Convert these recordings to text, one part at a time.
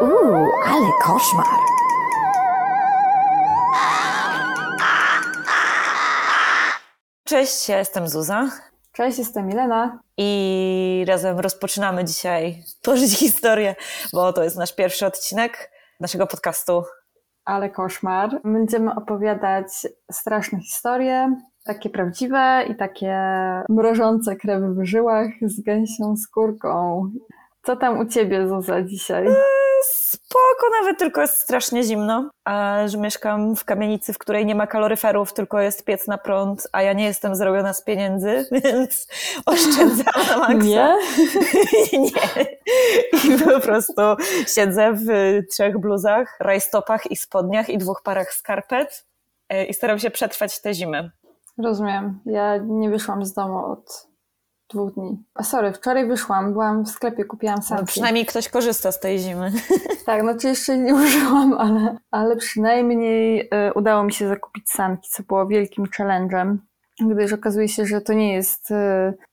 Uuu, ale koszmar. Cześć, ja jestem Zuza Cześć, jestem Milena. i razem rozpoczynamy dzisiaj tworzyć historię, bo to jest nasz pierwszy odcinek naszego podcastu. Ale koszmar. Będziemy opowiadać straszne historie, takie prawdziwe i takie mrożące krew w żyłach z gęsią skórką. Co tam u ciebie, Zuza, dzisiaj? Spoko, nawet tylko jest strasznie zimno, a że mieszkam w kamienicy, w której nie ma kaloryferów, tylko jest piec na prąd, a ja nie jestem zrobiona z pieniędzy, więc oszczędzam na maksa. Nie? nie. I po prostu siedzę w trzech bluzach, rajstopach i spodniach i dwóch parach skarpet e, i staram się przetrwać tę zimę. Rozumiem. Ja nie wyszłam z domu od dwóch dni. A sorry, wczoraj wyszłam, byłam w sklepie, kupiłam No, sanki. przynajmniej ktoś korzysta z tej zimy. Tak, znaczy jeszcze nie użyłam, ale, ale przynajmniej y, udało mi się zakupić sanki, co było wielkim challenge'em, gdyż okazuje się, że to nie jest y,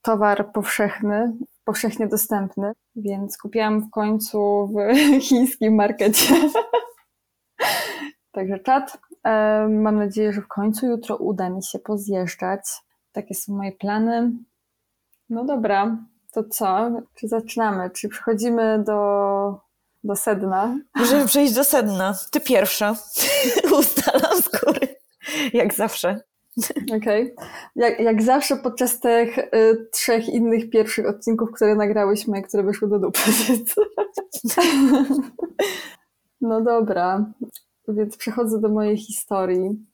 towar powszechny, powszechnie dostępny, więc kupiłam w końcu w chińskim markecie. Także czat. E, Mam nadzieję, że w końcu jutro uda mi się pozjeżdżać. Takie są moje plany. No dobra, to co? Czy zaczynamy? Czy przechodzimy do, do sedna? Możemy przejść do sedna. Ty pierwsza. Ustalam z góry. Jak zawsze. Okej. Jak, jak zawsze podczas tych y, trzech innych pierwszych odcinków, które nagrałyśmy, które wyszły do dupy. no dobra, więc przechodzę do mojej historii.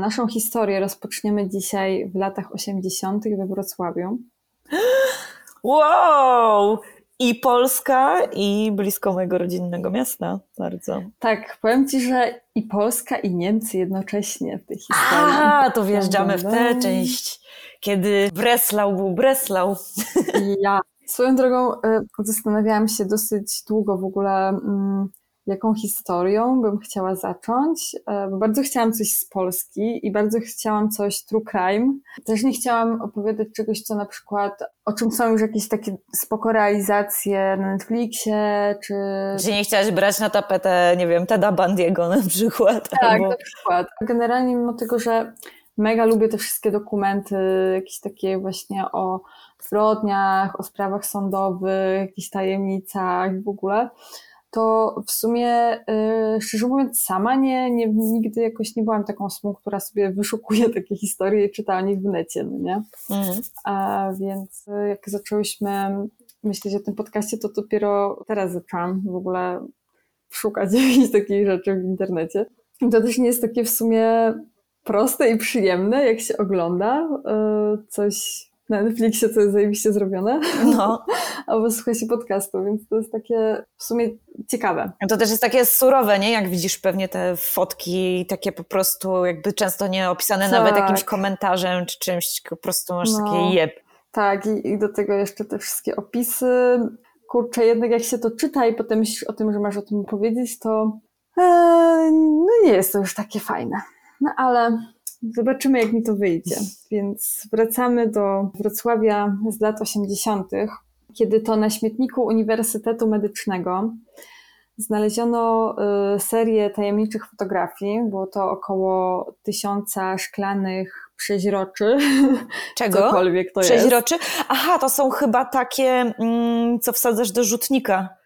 Naszą historię rozpoczniemy dzisiaj w latach 80. we Wrocławiu. Wow! I Polska, i blisko mojego rodzinnego miasta. Bardzo. Tak, powiem Ci, że i Polska, i Niemcy jednocześnie w tej historii. A, to wjeżdżamy w tę część, kiedy Breslau był Breslau. Ja. Swoją drogą e, zastanawiałam się dosyć długo w ogóle, mm, jaką historią bym chciała zacząć, e, bardzo chciałam coś z Polski i bardzo chciałam coś true crime. Też nie chciałam opowiadać czegoś, co na przykład, o czym są już jakieś takie spoko realizacje na Netflixie, czy... Czy nie chciałaś brać na tapetę, nie wiem, Teda Bandiego na przykład? Tak, albo... na przykład. Generalnie mimo tego, że mega lubię te wszystkie dokumenty, jakieś takie właśnie o zbrodniach, o sprawach sądowych, jakichś tajemnicach w ogóle, to w sumie, y, szczerze mówiąc, sama nie, nie, nigdy jakoś nie byłam taką osobą, która sobie wyszukuje takie historie i czyta o nich w necie, no nie? Mhm. A więc y, jak zaczęłyśmy myśleć o tym podcaście, to dopiero teraz zaczęłam w ogóle szukać jakichś takich rzeczy w internecie. I to też nie jest takie w sumie proste i przyjemne, jak się ogląda y, coś na Netflixie, co jest zajebiście zrobione, No. albo słucha się podcastu, więc to jest takie w sumie ciekawe. To też jest takie surowe, nie? Jak widzisz pewnie te fotki, takie po prostu jakby często nie opisane Tak. nawet jakimś komentarzem czy czymś, po prostu masz No. takie jeb. Tak, i, i do tego jeszcze te wszystkie opisy. Kurczę, jednak jak się to czyta i potem myślisz o tym, że masz o tym powiedzieć, to e, no nie jest to już takie fajne. No ale zobaczymy, jak mi to wyjdzie. Więc wracamy do Wrocławia z lat 80., kiedy to na śmietniku Uniwersytetu Medycznego znaleziono y, serię tajemniczych fotografii. Było to około tysiąca szklanych przeźroczy. Czego? Cokolwiek to jest. Przeźroczy? Aha, to są chyba takie, mm, co wsadzasz do rzutnika.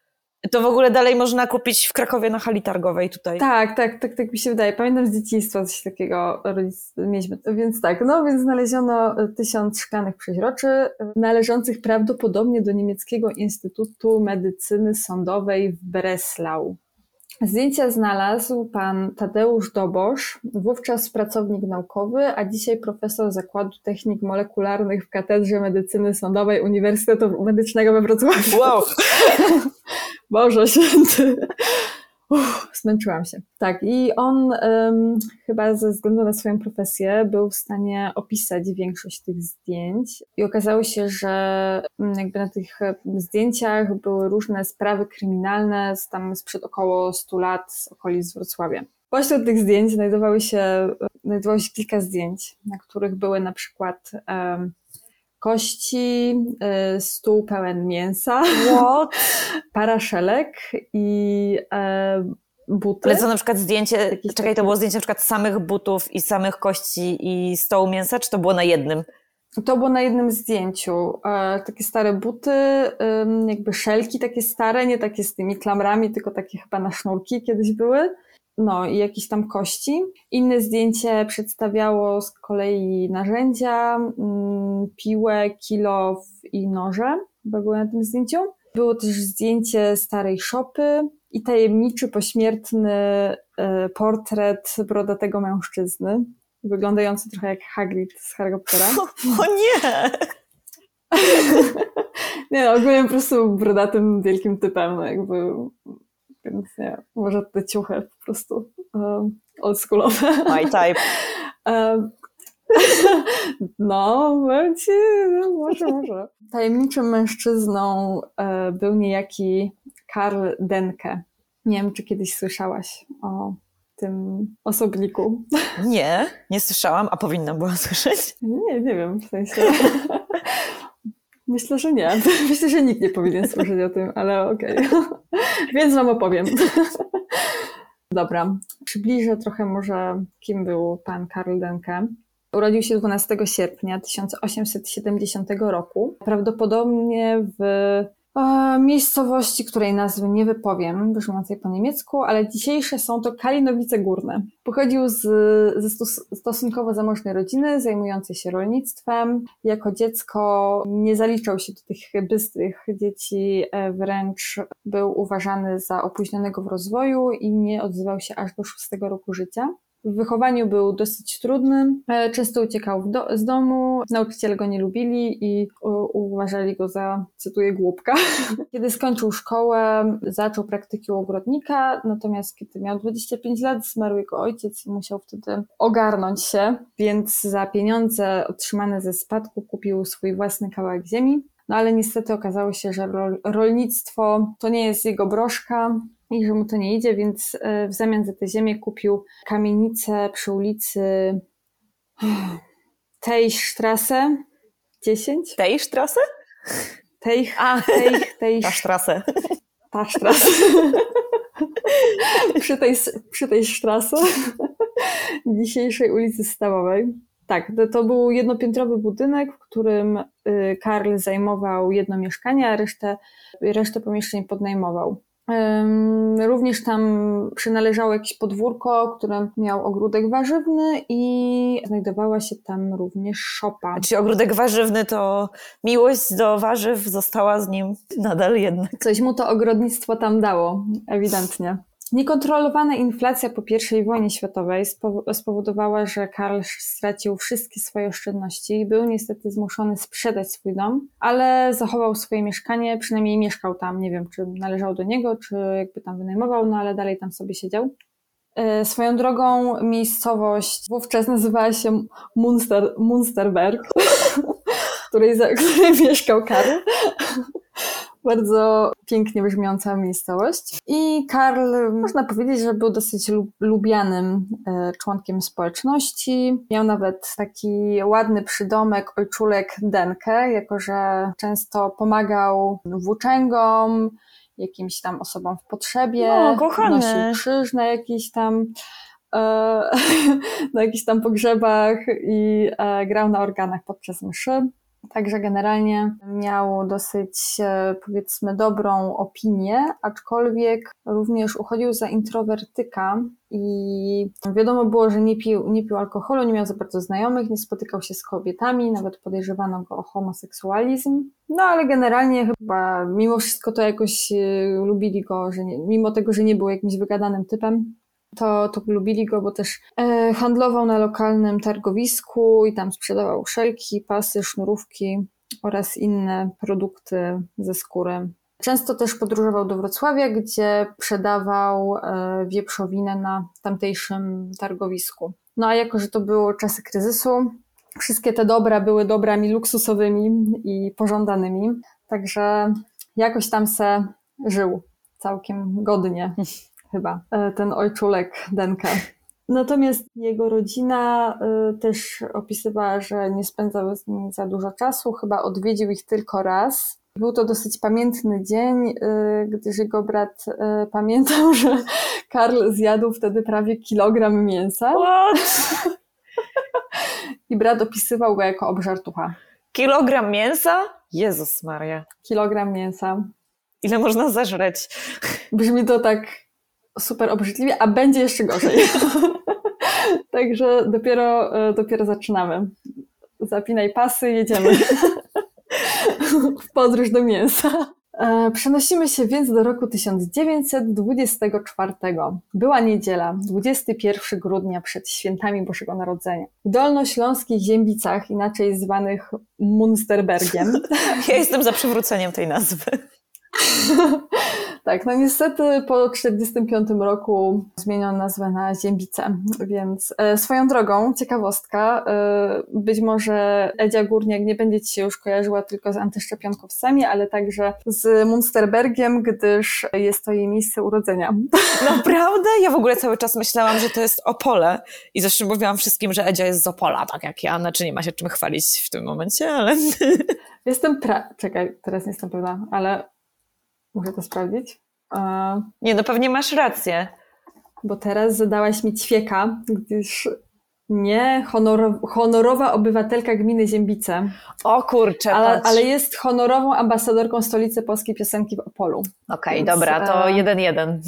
To w ogóle dalej można kupić w Krakowie na hali targowej tutaj. Tak, tak, tak, tak mi się wydaje. Pamiętam z dzieciństwa coś takiego mieliśmy. Więc tak, no więc znaleziono e, tysiąc szklanych przeźroczy e, należących prawdopodobnie do niemieckiego Instytutu Medycyny Sądowej w Breslau. Zdjęcia znalazł pan Tadeusz Dobosz, wówczas pracownik naukowy, a dzisiaj profesor Zakładu Technik Molekularnych w Katedrze Medycyny Sądowej Uniwersytetu Medycznego we Wrocławiu. Wow! Boże święty. Uff, zmęczyłam się. Tak, i on em, chyba ze względu na swoją profesję był w stanie opisać większość tych zdjęć. I okazało się, że mm, jakby na tych e, zdjęciach były różne sprawy kryminalne z tam sprzed około 100 lat z okolic Wrocławia. Pośród tych zdjęć znajdowały się znajdowało się kilka zdjęć, na których były na przykład um, kości, y, stół pełen mięsa, What? paraszelek i e, buty. Ale co na przykład zdjęcie, Jakiś czekaj, to było zdjęcie na przykład samych butów i samych kości i stołu mięsa, czy to było na jednym? To było na jednym zdjęciu. E, takie stare buty, jakby szelki takie stare, nie takie z tymi klamrami, tylko takie chyba na sznurki kiedyś były. No i jakieś tam kości. Inne zdjęcie przedstawiało z kolei narzędzia, mm, piłę, kilow i noże, chyba były na tym zdjęciu. Było też zdjęcie starej szopy i tajemniczy, pośmiertny e, portret brodatego mężczyzny, wyglądający trochę jak Hagrid z Harry Pottera. O nie! Nie no, ogólnie po prostu brodatym, wielkim typem, no jakby, więc nie, może te ciuchy po prostu um, oldschoolowe. My type. Um, no, ci, no, może, może. Tajemniczym mężczyzną e, był niejaki Karl Denke. Nie wiem, czy kiedyś słyszałaś o tym osobniku. Nie, nie słyszałam, a powinnam była słyszeć. Nie, nie wiem, w sensie. Myślę, że nie. Myślę, że nikt nie powinien słyszeć o tym, ale okej. Więc wam opowiem. Dobra, przybliżę trochę może, kim był pan Karl Denke. Urodził się 12 sierpnia 1870 roku. Prawdopodobnie w miejscowości, której nazwy nie wypowiem, brzmiącej po niemiecku, ale dzisiejsze są to Kalinowice Górne. Pochodził z, ze stos, stosunkowo zamożnej rodziny, zajmującej się rolnictwem. Jako dziecko nie zaliczał się do tych bystrych dzieci, e, wręcz był uważany za opóźnionego w rozwoju i nie odzywał się aż do szóstego roku życia. W wychowaniu był dosyć trudny, e, często uciekał do, z domu, nauczyciele go nie lubili i u, uważali go za, cytuję, głupka. Kiedy skończył szkołę, zaczął praktyki u ogrodnika, natomiast kiedy miał 25 lat, zmarł jego ojciec i musiał wtedy ogarnąć się, więc za pieniądze otrzymane ze spadku kupił swój własny kawałek ziemi. No ale niestety okazało się, że rol, rolnictwo to nie jest jego broszka, i że mu to nie idzie, więc e, w zamian za tę ziemię kupił kamienicę przy ulicy Teichstrasse 10. Tej sztrasę? Teich, A, Teich, Teich, ta sztrasę. Tachstrasse. przy, tej, przy tej strasse dzisiejszej ulicy Stawowej. Tak, to, to był jednopiętrowy budynek, w którym y, Karl zajmował jedno mieszkanie, a resztę, resztę pomieszczeń podnajmował. Również tam przynależało jakieś podwórko, które miał ogródek warzywny i znajdowała się tam również szopa. Czyli ogródek warzywny to miłość do warzyw została z nim nadal jednak. Coś mu to ogrodnictwo tam dało, ewidentnie. Niekontrolowana inflacja po I wojnie światowej spowo- spowodowała, że Karl stracił wszystkie swoje oszczędności i był niestety zmuszony sprzedać swój dom, ale zachował swoje mieszkanie, przynajmniej mieszkał tam, nie wiem czy należało do niego, czy jakby tam wynajmował, no ale dalej tam sobie siedział. E, Swoją drogą miejscowość wówczas nazywała się Munster, Munsterberg, w której, w której mieszkał Karl. Bardzo pięknie brzmiąca miejscowość. I Karl, można powiedzieć, że był dosyć lu- lubianym e, członkiem społeczności. Miał nawet taki ładny przydomek ojczulek Denke, jako że często pomagał włóczęgom, jakimś tam osobom w potrzebie. No, kochany. Nosił krzyż na jakiś tam e, na jakichś tam pogrzebach i e, grał na organach podczas mszy. Także generalnie miał dosyć, e, powiedzmy, dobrą opinię, aczkolwiek również uchodził za introwertyka i wiadomo było, że nie pił, nie pił alkoholu, nie miał za bardzo znajomych, nie spotykał się z kobietami, nawet podejrzewano go o homoseksualizm. No ale generalnie chyba mimo wszystko to jakoś e, lubili go, że nie, mimo tego, że nie był jakimś wygadanym typem, to, to lubili go, bo też e, handlował na lokalnym targowisku i tam sprzedawał szelki, pasy, sznurówki oraz inne produkty ze skóry. Często też podróżował do Wrocławia, gdzie sprzedawał e, wieprzowinę na tamtejszym targowisku. No a jako, że to były czasy kryzysu, wszystkie te dobra były dobrami luksusowymi i pożądanymi, także jakoś tam se żył całkiem godnie chyba, e, ten ojczulek Denke. Natomiast jego rodzina y, też opisywała, że nie spędzał z nimi za dużo czasu, chyba odwiedził ich tylko raz. Był to dosyć pamiętny dzień, y, gdyż jego brat pamiętał, że Karl zjadł wtedy prawie kilogram mięsa. What? I brat opisywał go jako obżartucha. Kilogram mięsa? Jezus Maria. Kilogram mięsa. Ile można zażreć? Brzmi to tak super obrzydliwie, a będzie jeszcze gorzej. Także dopiero, e, dopiero zaczynamy. Zapinaj pasy, jedziemy. w podróż do mięsa. E, przenosimy się więc do roku 1924. Była niedziela, 21 grudnia przed świętami Bożego Narodzenia. W dolnośląskich Ziębicach, inaczej zwanych Munsterbergiem. Ja jestem za przywróceniem tej nazwy. Tak, no niestety po 1945 roku zmieniono nazwę na Ziębice, więc e, swoją drogą, ciekawostka, e, być może Edzia Górniak nie będzie Ci się już kojarzyła tylko z antyszczepionkowcami, ale także z Munsterbergiem, gdyż jest to jej miejsce urodzenia. Naprawdę? Ja w ogóle cały czas myślałam, że to jest Opole i zresztą mówiłam wszystkim, że Edzia jest z Opola, tak jak ja, znaczy nie ma się czym chwalić w tym momencie, ale... Jestem pra... Czekaj, teraz nie jestem pewna, ale Muszę to sprawdzić. Nie, no pewnie masz rację. Bo teraz zadałaś mi ćwieka, gdyż nie honor, honorowa obywatelka gminy Ziębice. O kurczę, ale, ale, jest honorową ambasadorką stolicy polskiej piosenki w Opolu. Okej, okay, dobra, to jeden jeden.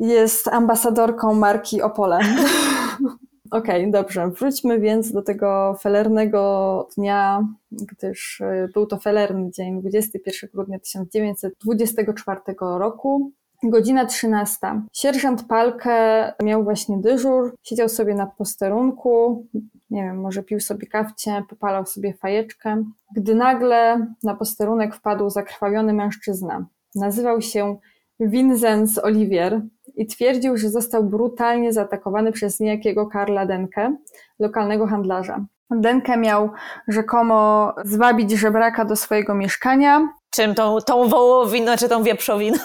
Jest ambasadorką marki Opole. Okej, okay, dobrze. Wróćmy więc do tego felernego dnia, gdyż y, był to felerny dzień, 21 grudnia 1924 roku. Godzina 13. Sierżant Palkę miał właśnie dyżur, siedział sobie na posterunku, nie wiem, może pił sobie kawcie, popalał sobie fajeczkę, gdy nagle na posterunek wpadł zakrwawiony mężczyzna. Nazywał się Vinzenz Olivier i twierdził, że został brutalnie zaatakowany przez niejakiego Karla Denkę, lokalnego handlarza. Denkę miał rzekomo zwabić żebraka do swojego mieszkania. Czym? Tą, tą wołowiną, czy tą wieprzowiną?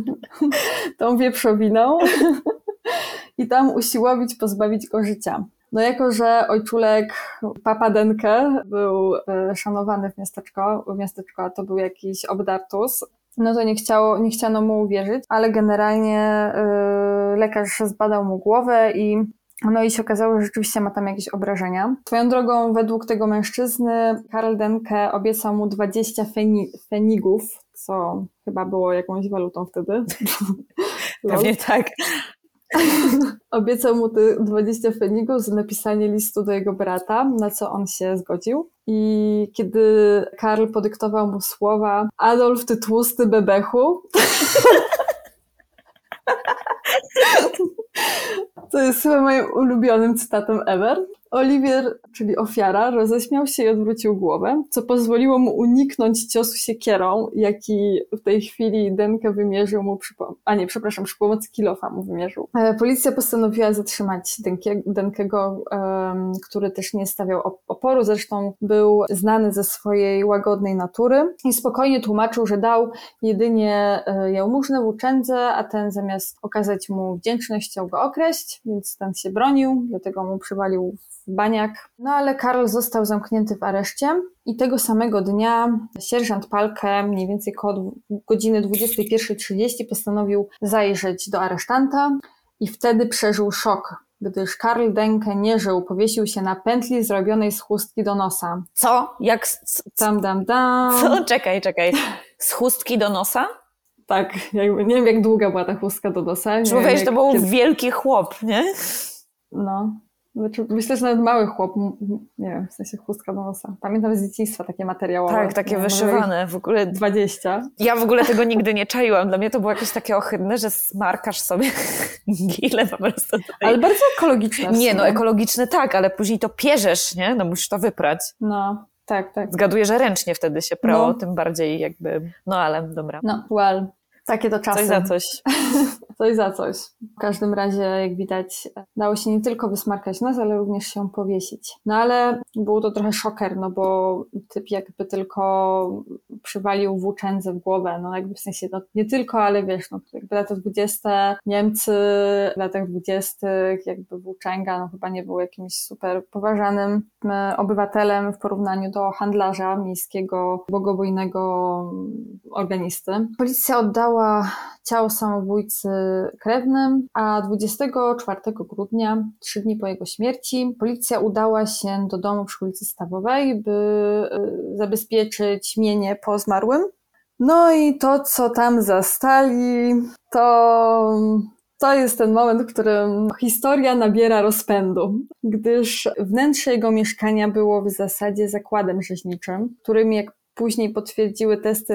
tą wieprzowiną. I tam usiłowić pozbawić go życia. No jako, że ojczulek Papa Denke był e, szanowany w miasteczku, w miasteczku, a to był jakiś obdartus, no to nie, chciało, nie chciano mu uwierzyć, ale generalnie yy, lekarz zbadał mu głowę i no i się okazało, że rzeczywiście ma tam jakieś obrażenia. Swoją drogą, według tego mężczyzny, Karl Denke obiecał mu 20 feni fenigów, co chyba było jakąś walutą wtedy. Pewnie tak. Obiecał mu te 20 fenigów za napisanie listu do jego brata, na co on się zgodził. I kiedy Karl podyktował mu słowa Adolf, ty tłusty bebechu, to jest chyba moim ulubionym cytatem ever. Oliwier, czyli ofiara, roześmiał się i odwrócił głowę, co pozwoliło mu uniknąć ciosu siekierą, jaki w tej chwili Denke wymierzył mu, przy, a nie, przepraszam, przy pomocy kilofa mu wymierzył. E, policja postanowiła zatrzymać Denke, Denkego, który też nie stawiał oporu, zresztą był znany ze swojej łagodnej natury i spokojnie tłumaczył, że dał jedynie e, jałmużnę włóczędze, a ten zamiast okazać mu wdzięczność chciał go okreść, więc ten się bronił, dlatego mu przywalił Baniak. No ale Karol został zamknięty w areszcie i tego samego dnia sierżant Palkę mniej więcej koło godziny 21.30 postanowił zajrzeć do aresztanta i wtedy przeżył szok, gdyż Karl Denke nie żył, powiesił się na pętli zrobionej z chustki do nosa. Co? Jak? Tam, dam, dam. Co? Czekaj, czekaj. Z chustki do nosa? Tak, jakby, nie wiem jak długa była ta chustka do nosa. Człowiek, że to był kiedy... wielki chłop, nie? No, znaczy, myślę, że nawet mały chłop, nie wiem, w sensie chustka do nosa. Pamiętam z dzieciństwa takie materiały. Tak, takie wyszywane, w ogóle. 20. Ja w ogóle tego nigdy nie czaiłam. Dla mnie to było jakieś takie ohydne, że smarkasz sobie gile po prostu. Tutaj. Ale bardzo ekologiczne. Nie, no ekologiczne tak, ale później to pierzesz, nie? No musisz to wyprać. No, tak, tak. Zgaduję, że ręcznie wtedy się prało, no. tym bardziej jakby, no ale dobra. No, well. Takie to czasy. Coś za coś. coś za coś. W każdym razie, jak widać, dało się nie tylko wysmarkać nos, ale również się powiesić. No ale był to trochę szoker, no bo typ jakby tylko przywalił włóczędze w głowę, no jakby w sensie, no nie tylko, ale wiesz, no jakby lata 20, Niemcy w latach 20, jakby włóczęga, no chyba nie był jakimś super poważanym e, obywatelem w porównaniu do handlarza miejskiego, bogobojnego organisty. Policja oddała ciało samobójcy krewnym, a 24 grudnia, trzy dni po jego śmierci, policja udała się do domu przy ulicy Stawowej, by y, zabezpieczyć mienie po zmarłym. No i to, co tam zastali, to to jest ten moment, w którym historia nabiera rozpędu, gdyż wnętrze jego mieszkania było w zasadzie zakładem rzeźniczym, którym jak później potwierdziły testy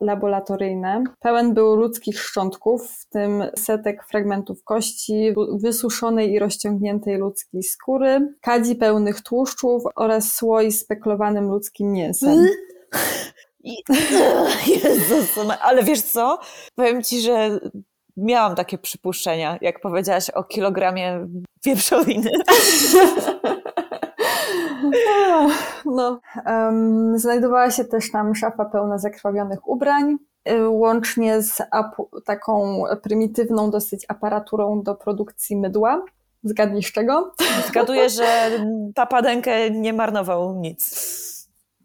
laboratoryjne. Pełen był ludzkich szczątków, w tym setek fragmentów kości, wysuszonej i rozciągniętej ludzkiej skóry, kadzi pełnych tłuszczów oraz słoi speklowanym ludzkim mięsem. Jezus, ale wiesz co? Powiem ci, że miałam takie przypuszczenia, jak powiedziałaś o kilogramie wieprzowiny. No. Um, znajdowała się też tam szafa pełna zakrwawionych ubrań, y, łącznie z taką prymitywną dosyć aparaturą do produkcji mydła. Zgadnij z czego? Zgaduję, że padenkę nie marnował nic.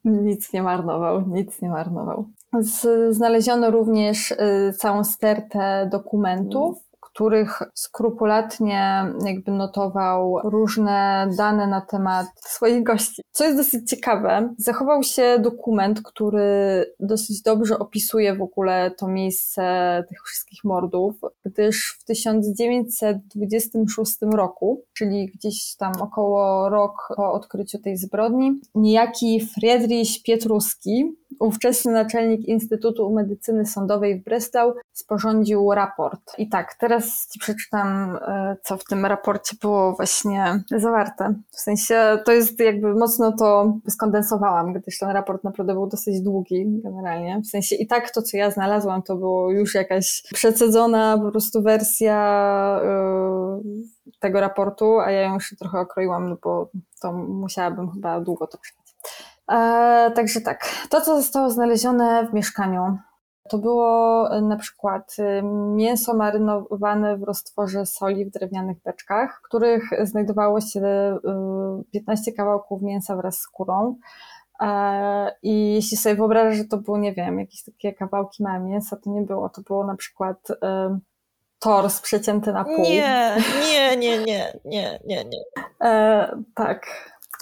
Nic nie marnował, nic nie marnował. Z, znaleziono również y, całą stertę dokumentów, których skrupulatnie jakby notował różne dane na temat swoich gości. Co jest dosyć ciekawe, zachował się dokument, który dosyć dobrze opisuje w ogóle to miejsce tych wszystkich mordów, gdyż w 1926 roku, czyli gdzieś tam około rok po odkryciu tej zbrodni, niejaki Friedrich Pietruski, ówczesny naczelnik Instytutu Medycyny Sądowej w Breslau, sporządził raport. I tak, teraz Ci przeczytam, e, co w tym raporcie było właśnie zawarte. W sensie to jest jakby mocno to skondensowałam, gdyż ten raport naprawdę był dosyć długi generalnie. W sensie i tak to, co ja znalazłam, to było już jakaś przecedzona po prostu wersja yy, tego raportu, a ja ją już trochę okroiłam, no bo to musiałabym chyba długo to czytać. E, także tak, to co zostało znalezione w mieszkaniu, to było e, na przykład e, mięso marynowane w roztworze soli w drewnianych beczkach, w których znajdowało się 15 kawałków mięsa wraz z skórą. I jeśli sobie wyobrażasz, że to było, nie wiem, jakieś takie kawałki małe mięsa, to nie było. To było na przykład tors przecięty na pół. Nie, nie, nie, nie, nie, nie, nie. E, tak,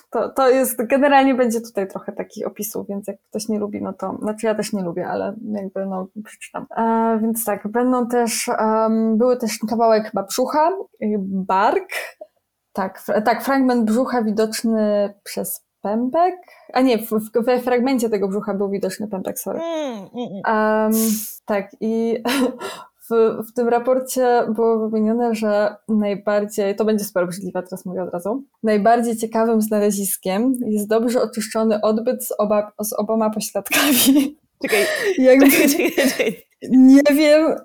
to, to jest, generalnie będzie tutaj trochę takich opisów, więc jak ktoś nie lubi, no to, znaczy ja też nie lubię, ale jakby no przeczytam. E, więc tak, będą też, um, były też kawałek chyba brzucha, bark, tak, tak, fragment brzucha widoczny przez pępek, a nie, w, w, we fragmencie tego brzucha był widoczny pępek, sorry. Um, tak, i w, w tym raporcie było wymienione, że najbardziej, to będzie super obrzydliwe, teraz mówię od razu, najbardziej ciekawym znaleziskiem jest dobrze oczyszczony odbyt z, oba, z oboma pośladkami. Czekaj, Jakby, czekaj, czekaj. Nie wiem,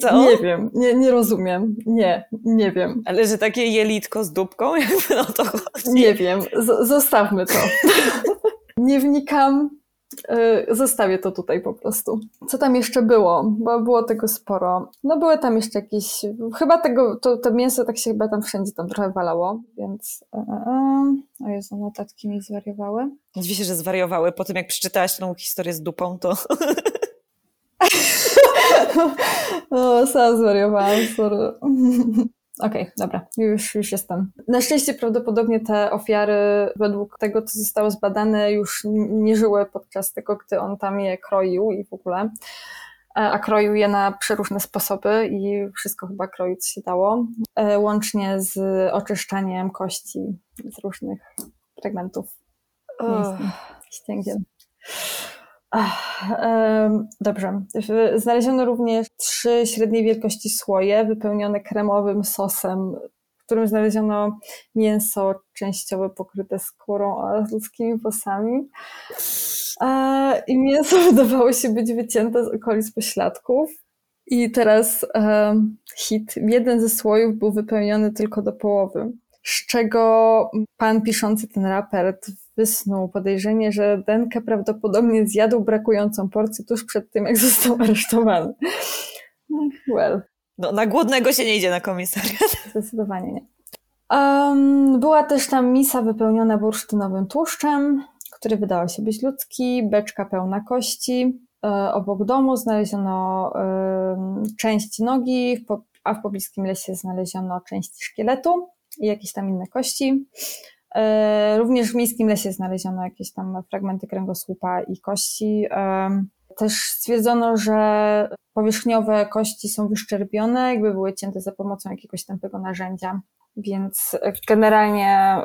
Co? nie wiem, nie, nie rozumiem, nie, nie wiem. Ale że takie jelitko z dupką, jakby no to chodzi. Nie wiem, Z zostawmy to. nie wnikam, zostawię to tutaj po prostu. Co tam jeszcze było? Bo było tego sporo. No były tam jeszcze jakieś, chyba tego, to, to mięso tak się chyba tam wszędzie tam trochę walało, więc e, e, e. o Jezu, notatki mi zwariowały. Dziwi się, że zwariowały. Po tym jak przeczytałaś tą historię z dupą, to... o, sam zwariowałam, sorry. Okej, okay, dobra, już, już jestem. Na szczęście prawdopodobnie te ofiary, według tego, co zostało zbadane, już nie żyły podczas tego, gdy on tam je kroił i w ogóle. E, a kroił je na przeróżne sposoby i wszystko chyba kroić się dało, e, łącznie z oczyszczaniem kości z różnych fragmentów ścięgien. Dobrze. Znaleziono również trzy średniej wielkości słoje wypełnione kremowym sosem, w którym znaleziono mięso częściowo pokryte skórą oraz ludzkimi włosami. I mięso wydawało się być wycięte z okolic pośladków. I teraz e, hit. Jeden ze słojów był wypełniony tylko do połowy, z czego pan piszący ten raport wysnuł podejrzenie, że Denke prawdopodobnie zjadł brakującą porcję tuż przed tym, jak został aresztowany. Well. No, na głodnego się nie idzie na komisariat. Zdecydowanie nie. Um, była też tam misa wypełniona bursztynowym tłuszczem, który wydawał się być ludzki, beczka pełna kości. E, obok domu znaleziono e, część nogi, a w pobliskim lesie znaleziono część szkieletu i jakieś tam inne kości. E, również w miejskim lesie znaleziono jakieś tam fragmenty kręgosłupa i kości. Też stwierdzono, że powierzchniowe kości są wyszczerbione, jakby były cięte za pomocą jakiegoś tępego narzędzia. Więc generalnie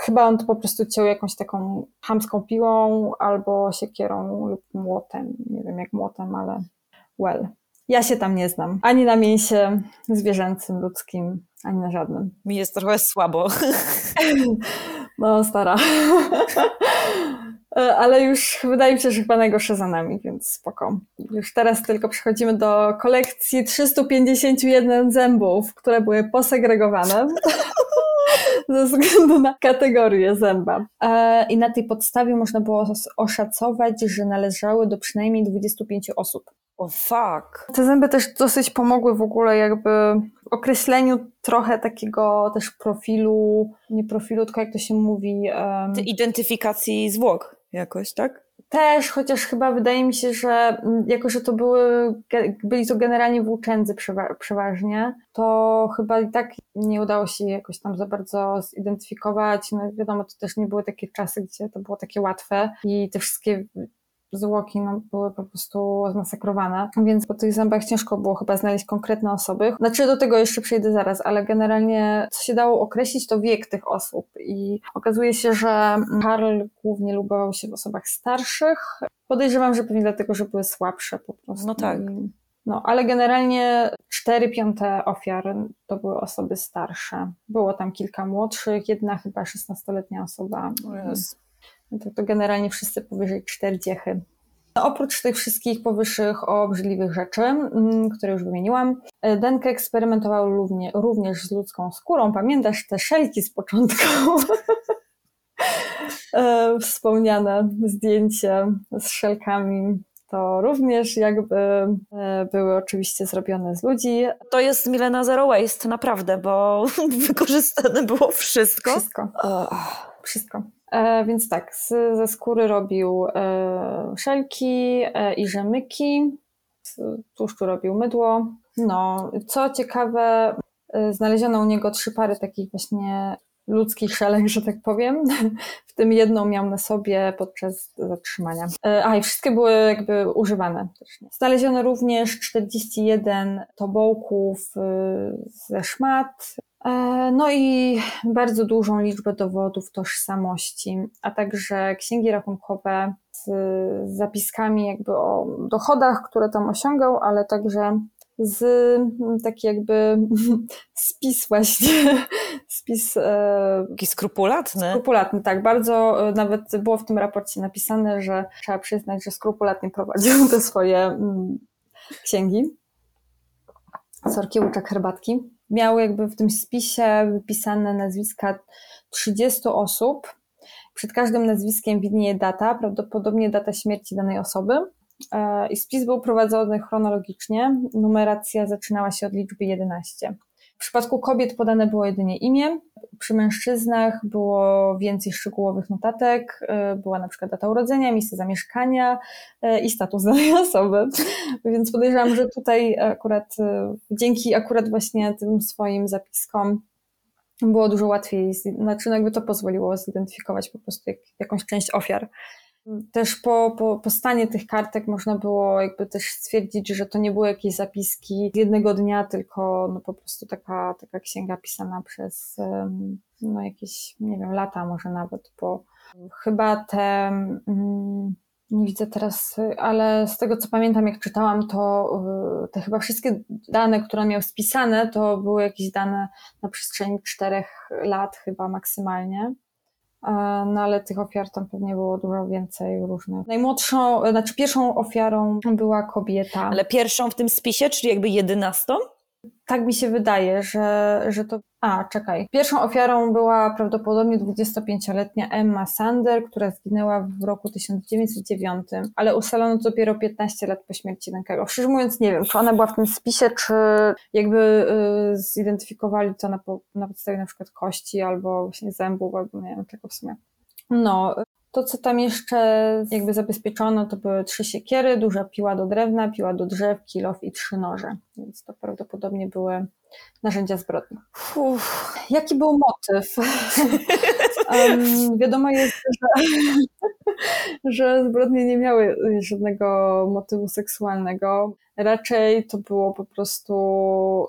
chyba on to po prostu ciął jakąś taką chamską piłą albo siekierą lub młotem. Nie wiem jak młotem, ale well. Ja się tam nie znam. Ani na mięsie zwierzęcym, ludzkim, ani na żadnym. Mi jest trochę słabo. No, stara. Ale już wydaje mi się, że chyba najgorsze za nami, więc spoko. Już teraz tylko przechodzimy do kolekcji 351 zębów, które były posegregowane ze względu na kategorię zęba. E, I na tej podstawie można było oszacować, że należały do przynajmniej 25 osób. O oh, fuck. Te zęby też dosyć pomogły w ogóle jakby w określeniu trochę takiego też profilu, nie profilu, tylko jak to się mówi... Um... Identyfikacji zwłok jakoś, tak? Też, chociaż chyba wydaje mi się, że jako, że to były, byli to generalnie włóczędzy przeważnie, to chyba i tak nie udało się jakoś tam za bardzo zidentyfikować. No wiadomo, to też nie były takie czasy, gdzie to było takie łatwe i te wszystkie zwłoki no, były po prostu zmasakrowane, więc po tych zębach ciężko było chyba znaleźć konkretne osoby. Znaczy do tego jeszcze przejdę zaraz, ale generalnie co się dało określić to wiek tych osób i okazuje się, że Karl głównie lubował się w osobach starszych. Podejrzewam, że pewnie dlatego, że były słabsze po prostu. No tak. No, ale generalnie 4 piąte ofiar to były osoby starsze. Było tam kilka młodszych, jedna chyba 16-letnia osoba. Yes. To, to generalnie wszyscy powyżej 40. No, oprócz tych wszystkich powyższych obrzydliwych rzeczy, mm, które już wymieniłam, e, Denke eksperymentował równie, również z ludzką skórą. Pamiętasz te szelki z początku? E, wspomniane zdjęcie z szelkami to również jakby e, były oczywiście zrobione z ludzi. To jest Milena Zero Waste, naprawdę, bo wykorzystane było wszystko. Wszystko. Wszystko. E, więc tak, z, ze skóry robił e, szelki e, i rzemyki, z tłuszczu robił mydło. No, co ciekawe, znaleziono u niego trzy pary takich właśnie ludzkich szelek, że tak powiem. W tym jedną miał na sobie podczas zatrzymania. A i wszystkie były jakby używane. Znaleziono również 41 tobołków ze szmat, no i bardzo dużą liczbę dowodów tożsamości, a także księgi rachunkowe z zapiskami jakby o dochodach, które tam osiągał, ale także z taki jakby spis właśnie, spis... E, taki skrupulatny. Skrupulatny, tak. Bardzo e, nawet było w tym raporcie napisane, że trzeba przyznać, że skrupulatnie prowadził te swoje księgi. Sorki, łyczek herbatki miał jakby w tym spisie wypisane nazwiska 30 osób. Przed każdym nazwiskiem widnieje data, prawdopodobnie data śmierci danej osoby. E, I spis był prowadzony chronologicznie. Numeracja zaczynała się od liczby 11. W przypadku kobiet podane było jedynie imię. Przy mężczyznach było więcej szczegółowych notatek. E, była na przykład data urodzenia, miejsce zamieszkania e, i status danej osoby. Więc podejrzewam, że tutaj akurat e, dzięki akurat właśnie tym swoim zapiskom było dużo łatwiej, znaczy no jakby to pozwoliło zidentyfikować po prostu jak, jakąś część ofiar. Też po, po, po stanie tych kartek można było jakby też stwierdzić, że to nie były jakieś zapiski z jednego dnia, tylko no po prostu taka, taka księga pisana przez no jakieś, nie wiem, lata może nawet, bo chyba te, mm, nie widzę teraz, ale z tego co pamiętam, jak czytałam, to y, te chyba wszystkie dane, które miał spisane, to były jakieś dane na przestrzeni czterech lat chyba maksymalnie. No ale tych ofiar tam pewnie było dużo więcej różnych. Najmłodszą, znaczy pierwszą ofiarą była kobieta. Ale pierwszą w tym spisie, czyli jakby jedenastą? Tak mi się wydaje, że, że to. A, czekaj. Pierwszą ofiarą była prawdopodobnie 25-letnia Emma Sander, która zginęła w roku 1909, ale ustalono to dopiero 15 lat po śmierci Denkego. Szczerze mówiąc, nie wiem, czy ona była w tym spisie, czy jakby y, zidentyfikowali to na, na podstawie na przykład kości albo właśnie zębów, albo nie wiem czego w sumie. No, to, co tam jeszcze jakby zabezpieczono, to były trzy siekiery, duża piła do drewna, piła do drzew, kilof i trzy noże. Więc to prawdopodobnie były narzędzia zbrodni. Uf, jaki był motyw? um, wiadomo jest, że, że zbrodnie nie miały żadnego motywu seksualnego. Raczej to było po prostu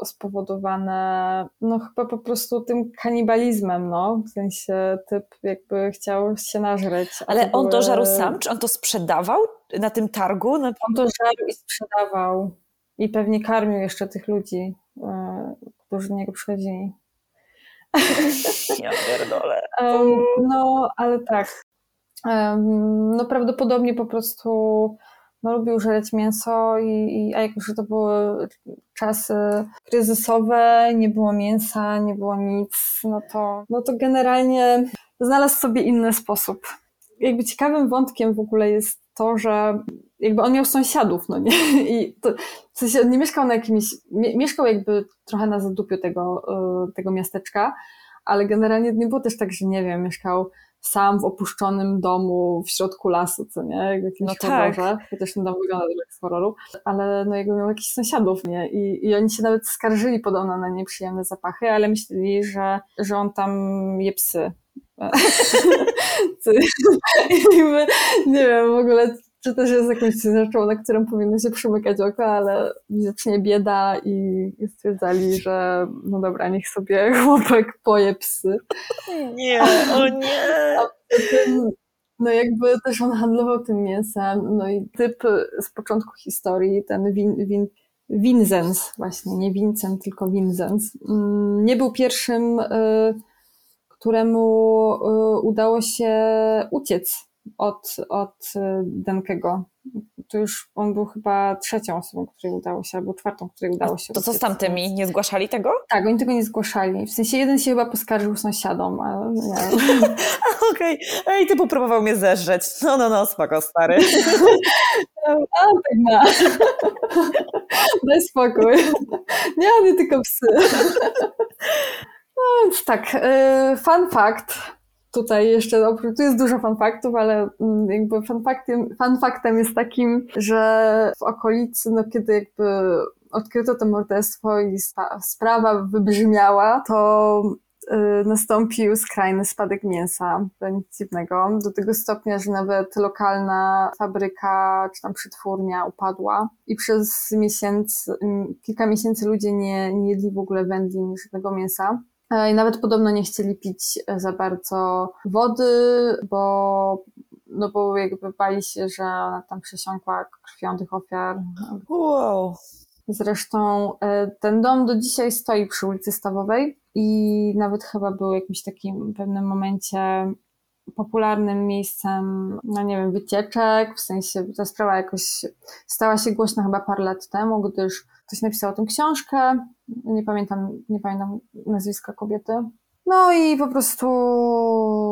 spowodowane, no chyba po prostu tym kanibalizmem, no. W sensie typ jakby chciał się nażreć. Ale on to żarł sam? Czy on to sprzedawał na tym targu? On to żarł i sprzedawał. I pewnie karmił jeszcze tych ludzi, e, którzy do niego przychodzili. Ja pierdolę. Um, no, ale tak. Um, no prawdopodobnie po prostu no, lubił żreć mięso i, i a jako, że to były czasy kryzysowe, nie było mięsa, nie było nic, no to, no to generalnie znalazł sobie inny sposób. Jakby ciekawym wątkiem w ogóle jest to, że jakby on miał sąsiadów, no nie? I to, w sensie on nie mieszkał na jakimś, mieszkał jakby trochę na zadupiu tego, e, tego miasteczka, ale generalnie nie było też tak, że nie wiem, mieszkał sam w opuszczonym domu w środku lasu, co nie? Jak w jakimś no tak. horrorze, chociaż ten dom wygląda jak z horroru, ale no jakby miał jakichś sąsiadów, nie? I, I oni się nawet skarżyli podobno na nieprzyjemne zapachy, ale myśleli, że, że on tam je psy. nie wiem, w ogóle czy też jest jakąś rzeczą, na którą powinno się przymykać oko, ale widocznie bieda i stwierdzali, że no dobra, niech sobie chłopak poje psy. Nie, o nie! A potem, no jakby też on handlował tym mięsem, no i typ z początku historii, ten Win, Win, właśnie, nie Vincent, tylko Vinzenz, mm, nie był pierwszym, y, któremu y, udało się uciec od, od y, Denkego. To już on był chyba trzecią osobą, której udało się, albo czwartą, której udało się. To co z tamtymi? Nie zgłaszali tego? Tak, oni tego nie zgłaszali. W sensie jeden się chyba poskarżył sąsiadom, ale nie Okej. Okay. Ej, ty próbował mnie zeżreć. No, no, no, spoko, stary. A, tak ma. Daj spokój. Nie, nie tylko psy. No więc tak, y, fun fact tutaj jeszcze, tu jest dużo fanfaktów, ale mm, jakby fanfaktem, fanfaktem jest takim, że w okolicy, no kiedy jakby odkryto to morderstwo i sprawa wybrzmiała, to y, nastąpił skrajny spadek mięsa, to nic dziwnego, do tego stopnia, że nawet lokalna fabryka czy tam przetwórnia upadła i przez miesięcy, kilka miesięcy ludzie nie, nie jedli w ogóle wędlin żadnego mięsa. E, I nawet podobno nie chcieli pić e, za bardzo wody, bo, no bo jakby bali się, że ona tam przesiąkła krwią tych ofiar. Wow. Zresztą e, ten dom do dzisiaj stoi przy ulicy Stawowej i nawet chyba był jakimś takim pewnym momencie popularnym miejscem, no nie wiem, wycieczek, w sensie ta sprawa jakoś stała się głośna chyba parę lat temu, gdyż ktoś napisał o tym książkę, nie pamiętam, nie pamiętam nazwiska kobiety. No i po prostu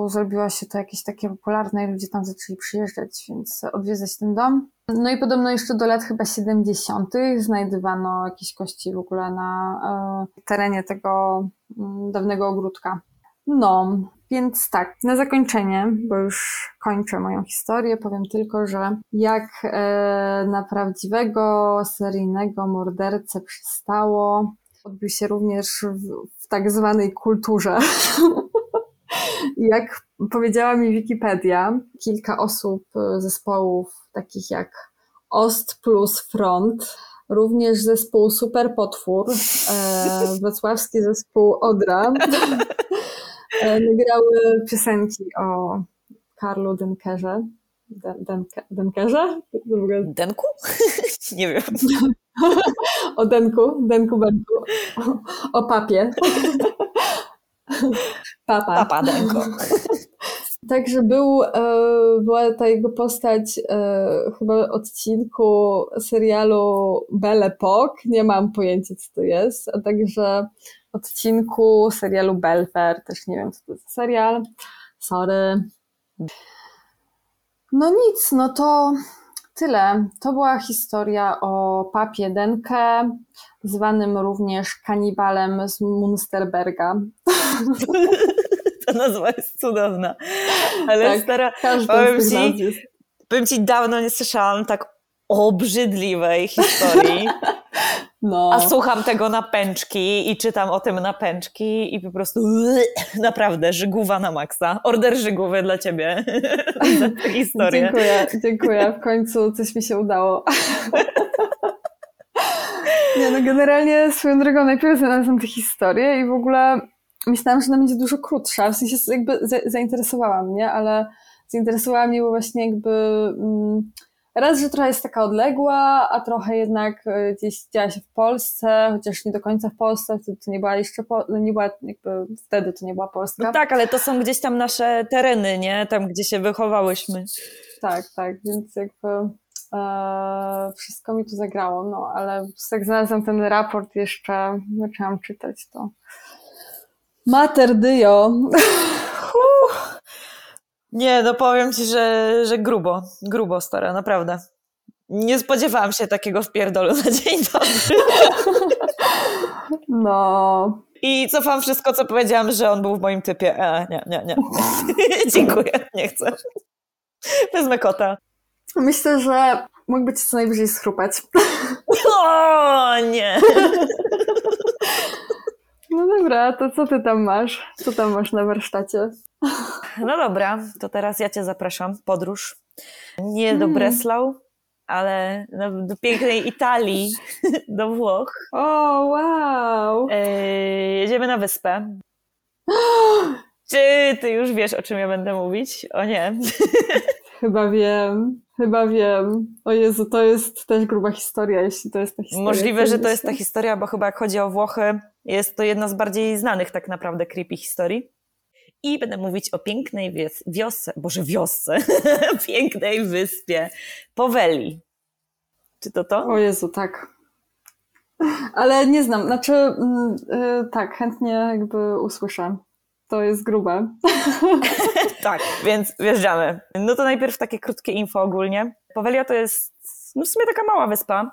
zrobiła się to jakieś takie popularne i ludzie tam zaczęli przyjeżdżać, więc odwiedzać ten dom. No i podobno jeszcze do lat chyba 70. znajdywano jakieś kości w ogóle na y, terenie tego y, dawnego ogródka. No, więc tak, na zakończenie, bo już kończę moją historię, powiem tylko, że jak e, na prawdziwego seryjnego mordercę przystało, odbił się również w, w tak zwanej kulturze. jak powiedziała mi Wikipedia, kilka osób zespołów takich jak Ost plus Front, również zespół Super Potwór, e, wrocławski zespół Odra, E, nagrały piosenki o Karlu Denkerze. Denke, Denkerze? Denku? Nie wiem. O Denku, Denku Benku. O, papie. Papa. Papa Denko. Także był, e, była ta jego postać e, chyba odcinku serialu Belle Époque, nie mam pojęcia co to jest, a także odcinku serialu Belfer, też nie wiem co to jest serial, sorry. No nic, no to tyle. To była historia o papie Denke, zwanym również kanibalem z Munsterberga. Ta nazwa jest cudowna. Ale Tak, stara, powiem ci, powiem ci, dawno nie słyszałam tak obrzydliwej historii. No. A słucham tego na pęczki i czytam o tym na pęczki i po prostu naprawdę żygówa na maksa. Order żygówy dla ciebie za historię. Dziękuję, dziękuję. W końcu coś mi się udało. Nie, no generalnie swoją drogą najpierw znalazłam tę historię i w ogóle myślałam, że ona będzie dużo krótsza. W sensie jakby za, zainteresowała mnie, ale zainteresowała mnie, bo właśnie jakby mm, raz, że trochę jest taka odległa, a trochę jednak e, gdzieś działa się w Polsce, chociaż nie do końca w Polsce, wtedy to nie była jeszcze, po, nie była wtedy to nie była Polska. No tak, ale to są gdzieś tam nasze tereny, nie? Tam, gdzie się wychowałyśmy. Tak, tak, więc jakby e, wszystko mi tu zagrało, no ale jak znalazłam ten raport jeszcze, zaczęłam czytać to. Mater Dio. Nie, no powiem ci, że, że grubo, grubo stara, naprawdę. Nie spodziewałam się takiego wpierdolu na dzień dobry. No, I cofam wszystko, co powiedziałam, że on był w moim typie. E, nie, nie, nie. Dziękuję, nie chcę. Wezmę kota. myślę, że mógłby cię co najwyżej schrupać. O, nie. No dobra, to co ty tam masz? Co tam masz na warsztacie? No dobra, to teraz ja cię zapraszam podróż. Nie do Mm. Breslau, ale no, do pięknej Italii, do Włoch. O, wow! E, jedziemy na wyspę. Czy ty już wiesz, o czym ja będę mówić? O nie. Chyba wiem, chyba wiem. O Jezu, to jest też gruba historia, jeśli to jest ta historia. Możliwe, że to jest ta historia, bo chyba jak chodzi o Włochy, jest to jedna z bardziej znanych tak naprawdę creepy historii. I będę mówić o pięknej wies- wiosce, boże wiosce, pięknej wyspie Poweli. Czy to to? O Jezu, tak. Ale nie znam, znaczy mm, y, tak, chętnie jakby usłyszę. To jest grube. Tak, więc wjeżdżamy. No to najpierw takie krótkie info ogólnie. Powelia to jest no w sumie taka mała wyspa,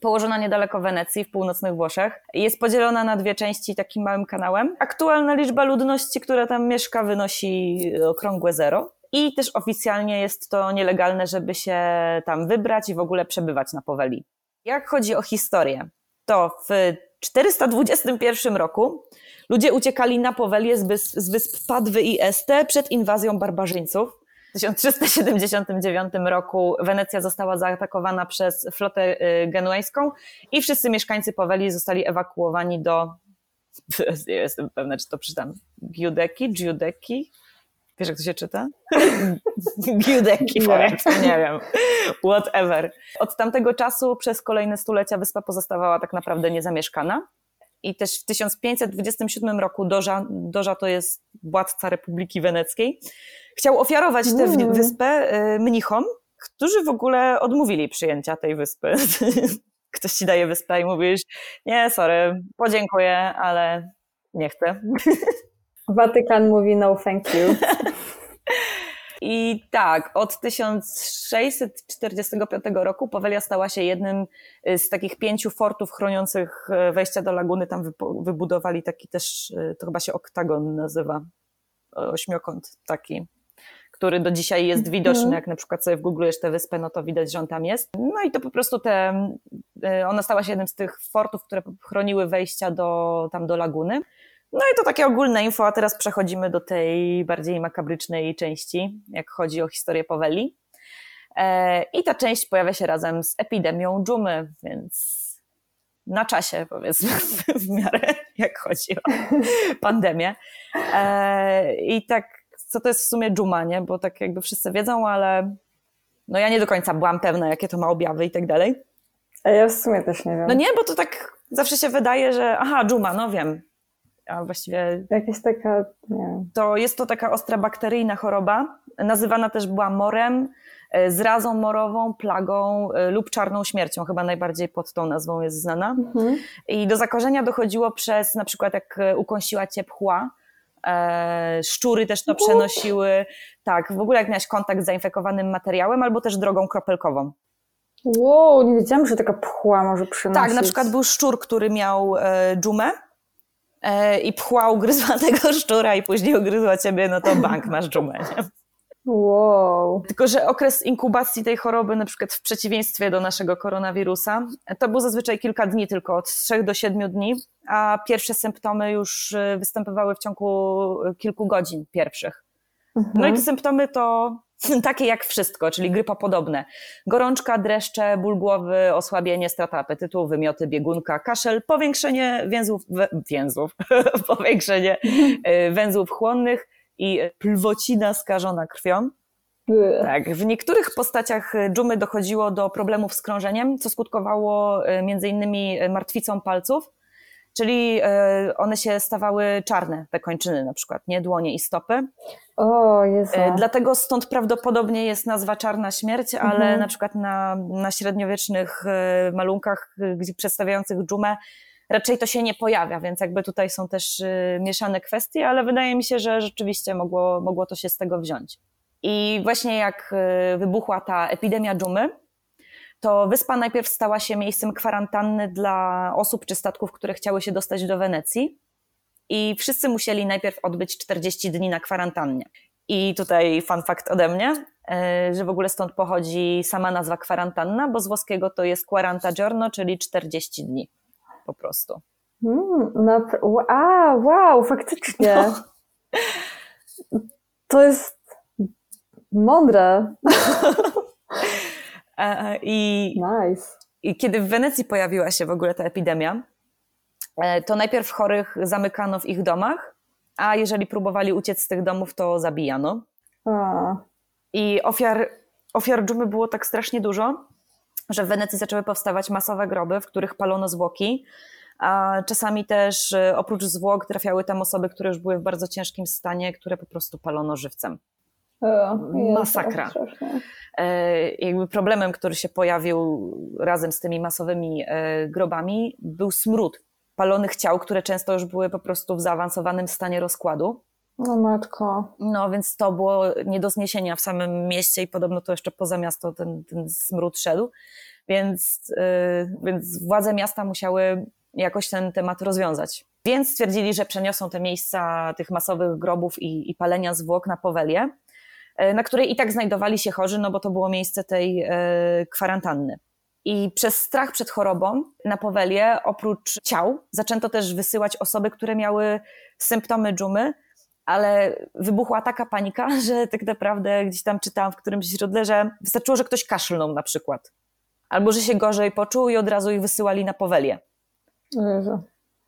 położona niedaleko Wenecji, w północnych Włoszech. Jest podzielona na dwie części takim małym kanałem. Aktualna liczba ludności, która tam mieszka, wynosi okrągłe zero. I też oficjalnie jest to nielegalne, żeby się tam wybrać i w ogóle przebywać na Poweli. Jak chodzi o historię, to w 421 roku ludzie uciekali na Powelię z wysp, z wysp Padwy i Este przed inwazją barbarzyńców. W 1379 roku Wenecja została zaatakowana przez flotę y, genuejską i wszyscy mieszkańcy Poweli zostali ewakuowani do, nie jestem pewna, czy to przeczytam, Giudecki, Giudecki? Wiesz, jak to się czyta? Giudecki, powiedzmy, nie wiem. Whatever. Od tamtego czasu przez kolejne stulecia wyspa pozostawała tak naprawdę niezamieszkana. I też w 1527 roku Doża, Doża to jest władca Republiki Weneckiej, chciał ofiarować tę Mm. wyspę y, mnichom, którzy w ogóle odmówili przyjęcia tej wyspy. Ktoś ci daje wyspę i mówisz, nie, sorry, podziękuję, ale nie chcę. Watykan mówi no thank you. I tak, od 1645 roku Powelia stała się jednym y, z takich pięciu fortów chroniących y, wejścia do laguny. Tam wybudowali taki też, y, to chyba się oktagon nazywa, ośmiokąt taki, który do dzisiaj jest widoczny. Jak na przykład sobie wgooglujesz tę wyspę, no to widać, że on tam jest. No i to po prostu te, ona stała się jednym z tych fortów, które chroniły wejścia do, tam do laguny. No i to takie ogólne info, a teraz przechodzimy do tej bardziej makabrycznej części, jak chodzi o historię Poweli. E, I ta część pojawia się razem z epidemią dżumy, więc na czasie powiedzmy w miarę, jak chodzi o pandemię. E, I tak, co to jest w sumie dżuma, nie? Bo tak jakby wszyscy wiedzą, ale no ja nie do końca byłam pewna, jakie to ma objawy i tak dalej. A ja w sumie też nie wiem. No nie, bo to tak zawsze się wydaje, że aha, dżuma, no wiem. A właściwie Jakaś taka, nie to jest to taka ostra bakteryjna choroba, nazywana też była morem, e, zrazą morową, plagą e, lub czarną śmiercią, chyba najbardziej pod tą nazwą jest znana. Mhm. I do zakażenia dochodziło przez na przykład jak e, ukąsiła cię pchła, szczury też to przenosiły, tak, w ogóle jak miałeś kontakt z zainfekowanym materiałem albo też drogą kropelkową. Wow, nie wiedziałam, że taka pchła może przynosić. Tak, na przykład był szczur, który miał dżumę i pchła ugryzła tego szczura i później ugryzła ciebie, no to bank, masz dżumę. Nie? Wow. Tylko, że okres inkubacji tej choroby, na przykład w przeciwieństwie do naszego koronawirusa, to był zazwyczaj kilka dni tylko, od 3 do 7 dni, a pierwsze symptomy już y, występowały w ciągu kilku godzin pierwszych. No i Mhm. te symptomy to takie jak wszystko, czyli grypopodobne. Gorączka, dreszcze, ból głowy, osłabienie, strata apetytu, wymioty, biegunka, kaszel, powiększenie więzłów, więzłów, powiększenie y, węzłów chłonnych i plwocina skażona krwią. Tak, w niektórych postaciach dżumy dochodziło do problemów z krążeniem, co skutkowało y, między innymi y, martwicą palców, czyli y, one się stawały czarne, te kończyny na przykład, nie dłonie i stopy. O, Jezu. E, Dlatego stąd prawdopodobnie jest nazwa Czarna Śmierć, ale Mhm. na przykład na, na średniowiecznych e, malunkach e, przedstawiających dżumę raczej to się nie pojawia, więc jakby tutaj są też e, mieszane kwestie, ale wydaje mi się, że rzeczywiście mogło, mogło to się z tego wziąć. I właśnie jak e, wybuchła ta epidemia dżumy, to wyspa najpierw stała się miejscem kwarantanny dla osób czy statków, które chciały się dostać do Wenecji. I wszyscy musieli najpierw odbyć 40 dni na kwarantannie. I tutaj fun fact ode mnie, e, że w ogóle stąd pochodzi sama nazwa kwarantanna, bo z włoskiego to jest quaranta giorno, czyli 40 dni po prostu. Mm, napra- A, wow, faktycznie. To jest mądre. E, I Nice. I kiedy w Wenecji pojawiła się w ogóle ta epidemia, e, to najpierw chorych zamykano w ich domach, a jeżeli próbowali uciec z tych domów, to zabijano. A, I ofiar, ofiar dżumy było tak strasznie dużo, że w Wenecji zaczęły powstawać masowe groby, w których palono zwłoki. A czasami też e, oprócz zwłok trafiały tam osoby, które już były w bardzo ciężkim stanie, które po prostu palono żywcem. Masakra. E, jakby problemem, który się pojawił razem z tymi masowymi e, grobami, był smród palonych ciał, które często już były po prostu w zaawansowanym stanie rozkładu. O matko. No więc to było nie do zniesienia w samym mieście i podobno to jeszcze poza miasto ten, ten smród szedł. Więc, e, więc władze miasta musiały jakoś ten temat rozwiązać. Więc stwierdzili, że przeniosą te miejsca tych masowych grobów i, i palenia zwłok na Powelię, na której i tak znajdowali się chorzy, no bo to było miejsce tej e, kwarantanny. I przez strach przed chorobą na Powelię, oprócz ciał, zaczęto też wysyłać osoby, które miały symptomy dżumy, ale wybuchła taka panika, że tak naprawdę gdzieś tam czytałam w którymś źródle, że wystarczyło, że ktoś kaszlnął na przykład. Albo że się gorzej poczuł i od razu ich wysyłali na Powelię. Jezu.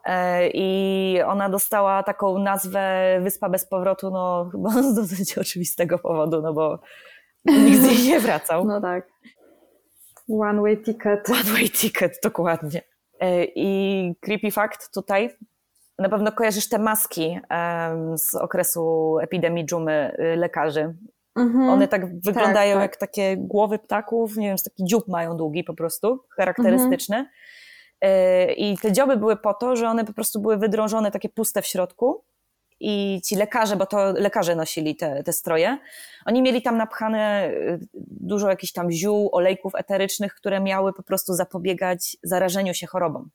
E, I ona dostała taką nazwę Wyspa bez powrotu, no chyba z dosyć oczywistego powodu, no bo nikt z niej nie wracał. No tak. One way ticket. One way ticket, dokładnie. E, I creepy fact tutaj, na pewno kojarzysz te maski z okresu epidemii dżumy y, lekarzy. Mhm. One tak wyglądają tak. jak takie głowy ptaków, nie wiem, taki dziób mają długi po prostu, charakterystyczny. E, I te dzioby były po to, że one po prostu były wydrążone, takie puste w środku. I ci lekarze, bo to lekarze nosili te, te stroje, oni mieli tam napchane y, dużo jakichś tam ziół, olejków eterycznych, które miały po prostu zapobiegać zarażeniu się chorobą.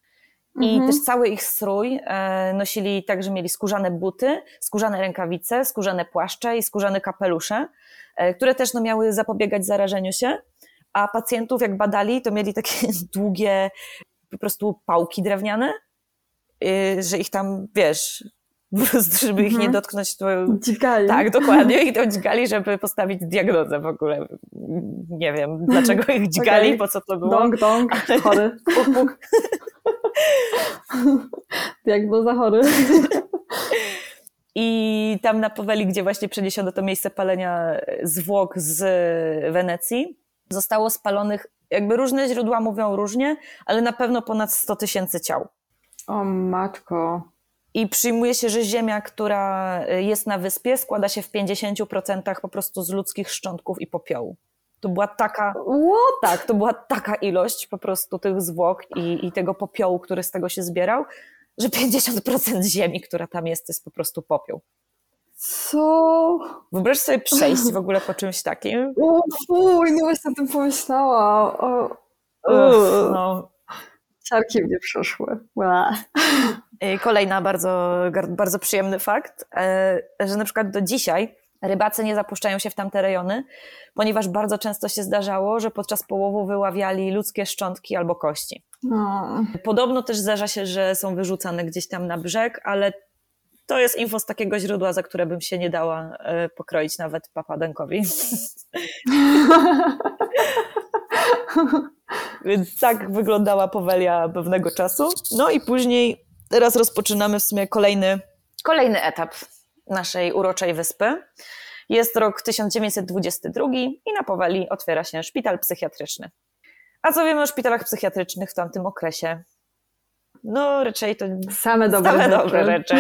I Mhm. też cały ich strój e, nosili tak, że mieli skórzane buty, skórzane rękawice, skórzane płaszcze i skórzane kapelusze, e, które też no, miały zapobiegać zarażeniu się. A pacjentów, jak badali, to mieli takie długie po prostu pałki drewniane, y, że ich tam, wiesz, po prostu, żeby ich nie Mhm. dotknąć, to Dźgali. tak, dokładnie. Ich to dźgali, żeby postawić diagnozę w ogóle. Nie wiem, dlaczego ich dźgali, Okej. po co to było. Dong, dong, chory. Puk, puk. Diagnoza chory. I tam na Poweli, gdzie właśnie przeniesiono to miejsce palenia zwłok z Wenecji, zostało spalonych, jakby różne źródła mówią różnie, ale na pewno ponad 100 tysięcy ciał. O matko. i przyjmuje się, że ziemia, która jest na wyspie, składa się w 50% po prostu z ludzkich szczątków i popiołu. To była taka. What? Tak, to była taka ilość po prostu tych zwłok i, i tego popiołu, który z tego się zbierał, że 50% ziemi, która tam jest, to jest po prostu popiół. Co? Wyobraź sobie przejść w ogóle po czymś takim. O, fuj, no właśnie o tym pomyślałam. O, Uff, no. Ciarki mnie przeszły. I Kolejna bardzo, bardzo przyjemny fakt, e, że na przykład do dzisiaj rybacy nie zapuszczają się w tamte rejony, ponieważ bardzo często się zdarzało, że podczas połowu wyławiali ludzkie szczątki albo kości. No. Podobno też zdarza się, że są wyrzucane gdzieś tam na brzeg, ale to jest info z takiego źródła, za które bym się nie dała e, pokroić nawet papadenkowi. Więc tak wyglądała Powelia pewnego czasu. No i później teraz rozpoczynamy w sumie kolejny, kolejny etap naszej uroczej wyspy. Jest rok 1922 i na Poweli otwiera się szpital psychiatryczny. A co wiemy o szpitalach psychiatrycznych w tamtym okresie? No raczej to Same dobre same rzeczy. dobre rzeczy.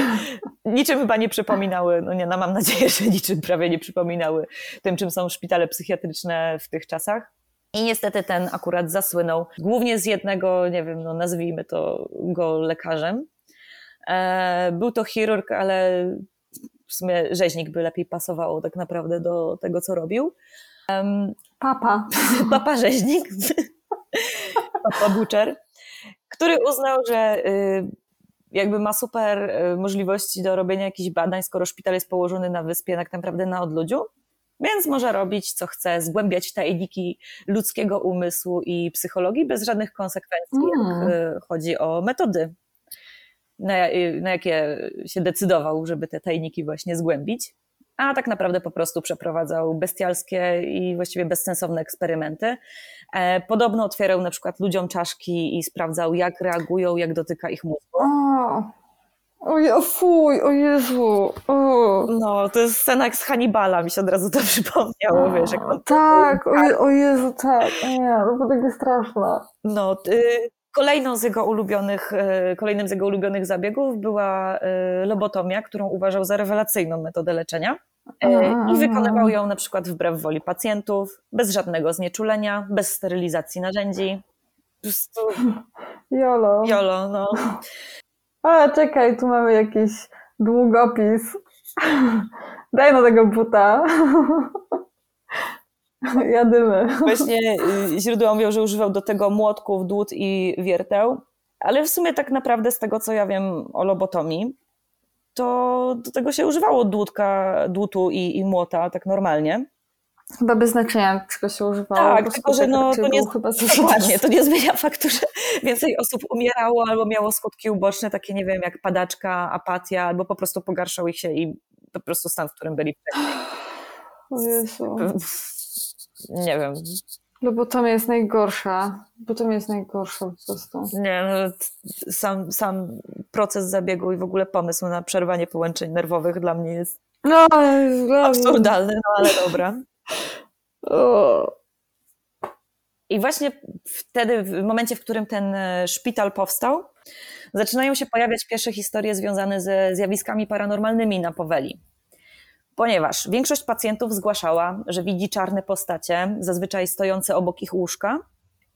Niczym chyba nie przypominały, no nie, no mam nadzieję, że niczym prawie nie przypominały tym, czym są szpitale psychiatryczne w tych czasach. I niestety ten akurat zasłynął głównie z jednego, nie wiem, no nazwijmy to go lekarzem. E, był to chirurg, ale w sumie rzeźnik by lepiej pasowało tak naprawdę do tego, co robił. Papa. Papa rzeźnik, papa butcher, który uznał, że y, jakby ma super y, możliwości do robienia jakichś badań, skoro szpital jest położony na wyspie, tak naprawdę na odludziu, więc może robić co chce, zgłębiać tajniki ludzkiego umysłu i psychologii bez żadnych konsekwencji, Mm. jak y, chodzi o metody, na, na jakie się decydował, żeby te tajniki właśnie zgłębić. A tak naprawdę po prostu przeprowadzał bestialskie i właściwie bezsensowne eksperymenty. E, Podobno otwierał na przykład ludziom czaszki i sprawdzał, jak reagują, jak dotyka ich mózgu. O, o, o fuj, o Jezu. O. No, to jest scena jak z Hannibala, mi się od razu to przypomniało, wiesz, jak on Tak, o, o Jezu, tak. Nie, to było takie straszne. No, y, kolejną z jego ulubionych, y, kolejnym z jego ulubionych zabiegów była y, lobotomia, którą uważał za rewelacyjną metodę leczenia. Y, I wykonywał ją na przykład wbrew woli pacjentów, bez żadnego znieczulenia, bez sterylizacji narzędzi. Po prostu Jolo. jolo, no. A, czekaj, tu mamy jakiś długopis. Daj na tego buta. Jadymy. Właśnie y, źródła mówią, że używał do tego młotków, dłut i wierteł, ale w sumie tak naprawdę z tego, co ja wiem o lobotomii, to do tego się używało dłutka, dłutu i, i młota tak normalnie. Chyba bez znaczenia, czego się używało. Tak, tylko że no, to nie, chyba dokładnie, to nie zmienia faktu, że więcej osób umierało albo miało skutki uboczne, takie nie wiem, jak padaczka, apatia, albo po prostu pogarszał ich się i po prostu stan, w którym byli wcześniej. Nie wiem, Lobotomia jest najgorsza. Lobotomia jest najgorsza po prostu. Nie, no, sam, sam proces zabiegu i w ogóle pomysł na przerwanie połączeń nerwowych dla mnie jest No, absurdalny, no ale dobra. O. I właśnie wtedy, w momencie, w którym ten e, szpital powstał, zaczynają się pojawiać pierwsze historie związane ze zjawiskami paranormalnymi na Poweli. Ponieważ większość pacjentów zgłaszała, że widzi czarne postacie, zazwyczaj stojące obok ich łóżka.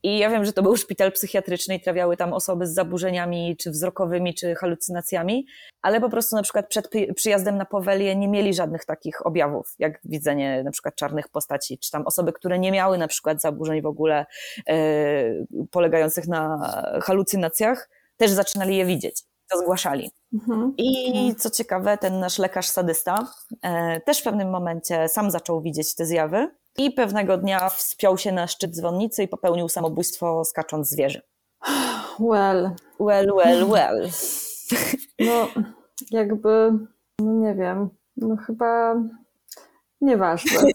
I ja wiem, że to był szpital psychiatryczny i trafiały tam osoby z zaburzeniami, czy wzrokowymi, czy halucynacjami, ale po prostu na przykład przed przyjazdem na Powelię nie mieli żadnych takich objawów, jak widzenie na przykład czarnych postaci, czy tam osoby, które nie miały na przykład zaburzeń w ogóle e, polegających na halucynacjach, też zaczynali je widzieć, to zgłaszali. Mhm. I co ciekawe, ten nasz lekarz sadysta e, też w pewnym momencie sam zaczął widzieć te zjawy i pewnego dnia wspiął się na szczyt dzwonnicy i popełnił samobójstwo skacząc z wieży. Well. Well, well, well. No, jakby, no nie wiem, no chyba nieważne.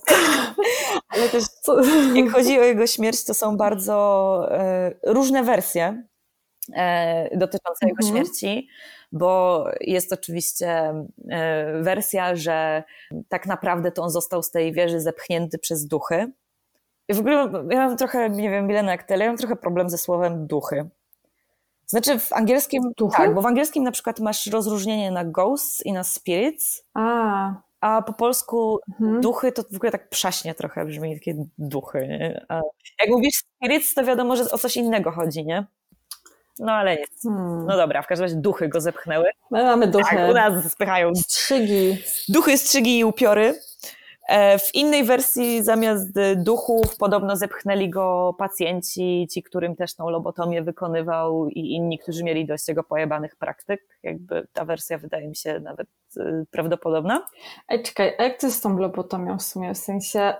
Ale też Co? jak chodzi o jego śmierć, to są bardzo e, różne wersje dotyczące jego Mhm. śmierci, bo jest oczywiście e, wersja, że tak naprawdę to on został z tej wieży zepchnięty przez duchy. I w ogóle ja mam trochę, nie wiem, Milena jak tyle, ja mam trochę problem ze słowem duchy. Znaczy w angielskim, Duchy? tak, bo w angielskim na przykład masz rozróżnienie na ghosts i na spirits, A, a po polsku mhm. duchy to w ogóle tak przaśnie trochę brzmi, takie duchy, nie? A jak mówisz spirits, to wiadomo, że o coś innego chodzi, nie? No ale nic. Hmm. No dobra, w każdym razie duchy go zepchnęły. My mamy duchy. Tak, u nas spychają Strzygi. duchy, strzygi i upiory. E, W innej wersji zamiast duchów podobno zepchnęli go pacjenci, ci, którym też tą lobotomię wykonywał i inni, którzy mieli dość tego pojebanych praktyk. Jakby ta wersja wydaje mi się nawet y, prawdopodobna. Ej, czekaj, a jak to jest z tą lobotomią w sumie? W sensie,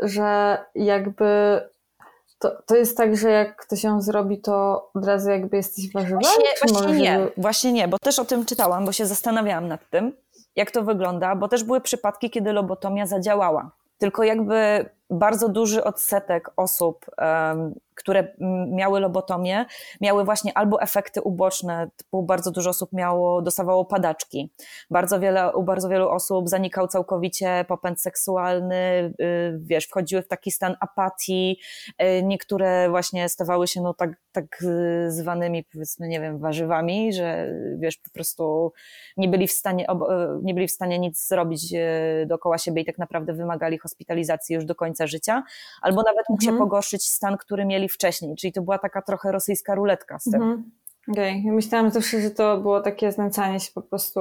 że jakby to, to jest tak, że jak ktoś ją zrobi, to od razu jakby jesteś warzywem? Właśnie, właśnie nie, żeby- właśnie nie, bo też o tym czytałam, bo się zastanawiałam nad tym, jak to wygląda, bo też były przypadki, kiedy lobotomia zadziałała. Tylko jakby bardzo duży odsetek osób, em, które miały lobotomię, miały właśnie albo efekty uboczne, typu bardzo dużo osób miało, dostawało padaczki. Bardzo wiele, u bardzo wielu osób zanikał całkowicie popęd seksualny, y, wiesz, wchodziły w taki stan apatii, y, niektóre właśnie stawały się no tak, tak y, zwanymi powiedzmy, nie wiem, warzywami, że wiesz, po prostu nie byli w stanie, nie byli w stanie nic zrobić dookoła siebie i tak naprawdę wymagali hospitalizacji już do końca życia, albo nawet mógł się Mhm. pogorszyć stan, który mieli wcześniej, czyli to była taka trochę rosyjska ruletka z tym. Mhm. Okej, ja myślałam zawsze, że to było takie znęcanie się po prostu.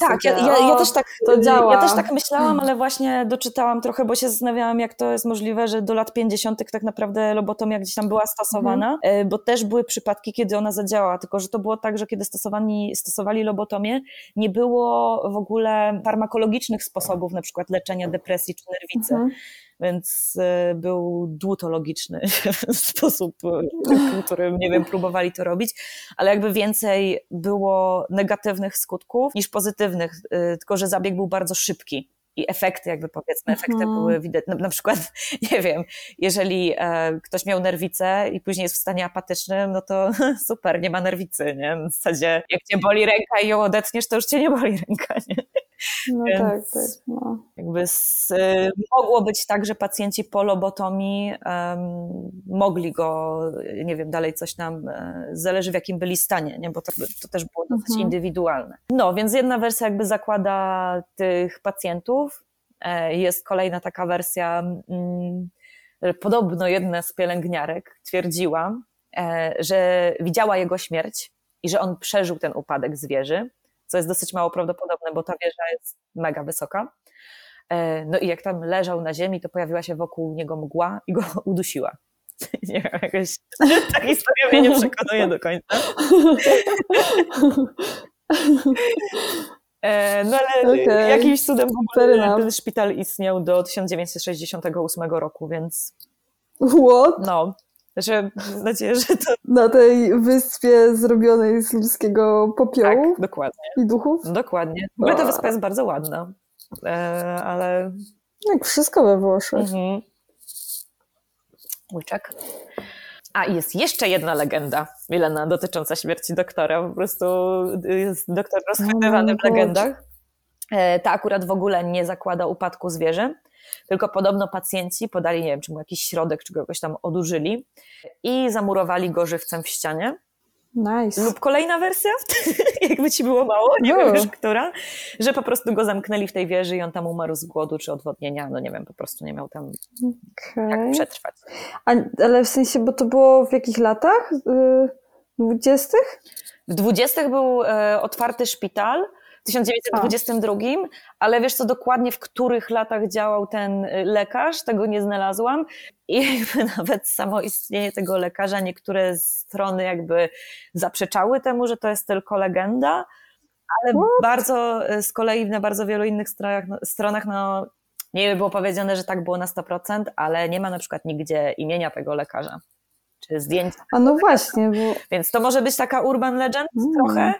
Tak, ja, ja, ja też tak, to działa. ja też tak myślałam, ale właśnie doczytałam trochę, bo się zastanawiałam, jak to jest możliwe, że do lat 50. tak naprawdę lobotomia gdzieś tam była stosowana, e, bo też były przypadki, kiedy ona zadziałała, tylko że to było tak, że kiedy stosowani, stosowali lobotomię, nie było w ogóle farmakologicznych sposobów, na przykład leczenia depresji czy nerwicy. Mhm. Więc e, był dłutologiczny sposób, e, którym, nie wiem, próbowali to robić, ale jakby więcej było negatywnych skutków niż pozytywnych, e, tylko że zabieg był bardzo szybki. I efekty, jakby powiedzmy, efekty Mhm. były widać. Na, na przykład, nie wiem, jeżeli e, ktoś miał nerwicę i później jest w stanie apatycznym, no to super, nie ma nerwicy, nie? W zasadzie, jak cię boli ręka i ją odetniesz, to już cię nie boli ręka, nie? No Więc- tak, tak. No. Jakby z, y, mogło być tak, że pacjenci po lobotomii em, mogli go, nie wiem, dalej coś nam, e, zależy w jakim byli stanie, nie? bo to, to też było dosyć Mhm. indywidualne. No, więc jedna wersja jakby zakłada tych pacjentów, e, jest kolejna taka wersja, że podobno jedna z pielęgniarek twierdziła, e, że widziała jego śmierć i że on przeżył ten upadek z wieży, co jest dosyć mało prawdopodobne, bo ta wieża jest mega wysoka. E, No i jak tam leżał na ziemi, to pojawiła się wokół niego mgła i go udusiła. Nie wiem, jakoś ta historia mnie nie przekonuje do końca. E, No ale Okej. jakimś cudem w ogóle ten szpital istniał do 1968 roku, więc What? no, że mam nadzieję, że to Na tej wyspie zrobionej z ludzkiego popiołu tak, dokładnie. i duchów? Dokładnie. W ogóle ta wyspa jest bardzo ładna, e, ale Jak wszystko we Włoszech. Mhm. Łyczek. A jest jeszcze jedna legenda, Milena, dotycząca śmierci doktora. Po prostu jest doktor rozchwytywany Oh w legendach. E, Ta akurat w ogóle nie zakłada upadku zwierzę, tylko podobno pacjenci podali, nie wiem, czy mu jakiś środek, czy go jakoś tam odurzyli i zamurowali go żywcem w ścianie. Nice. Lub kolejna wersja, jakby ci było mało, nie No. wiem już która, że po prostu go zamknęli w tej wieży i on tam umarł z głodu czy odwodnienia, no nie wiem, po prostu nie miał tam jak Okej. przetrwać. A, ale w sensie, bo to było w jakich latach? Y, Dwudziestych? W 20 był e, otwarty szpital, w 1922, ale wiesz co dokładnie w których latach działał ten e, lekarz, tego nie znalazłam i jakby nawet samo istnienie tego lekarza, niektóre strony jakby zaprzeczały temu, że to jest tylko legenda, ale What? bardzo e, z kolei na bardzo wielu innych stronach, no, stronach no, nie było powiedziane, że tak było na 100%, ale nie ma na przykład nigdzie imienia tego lekarza, czy zdjęcia A no właśnie, bo więc to może być taka urban legend Mm. trochę,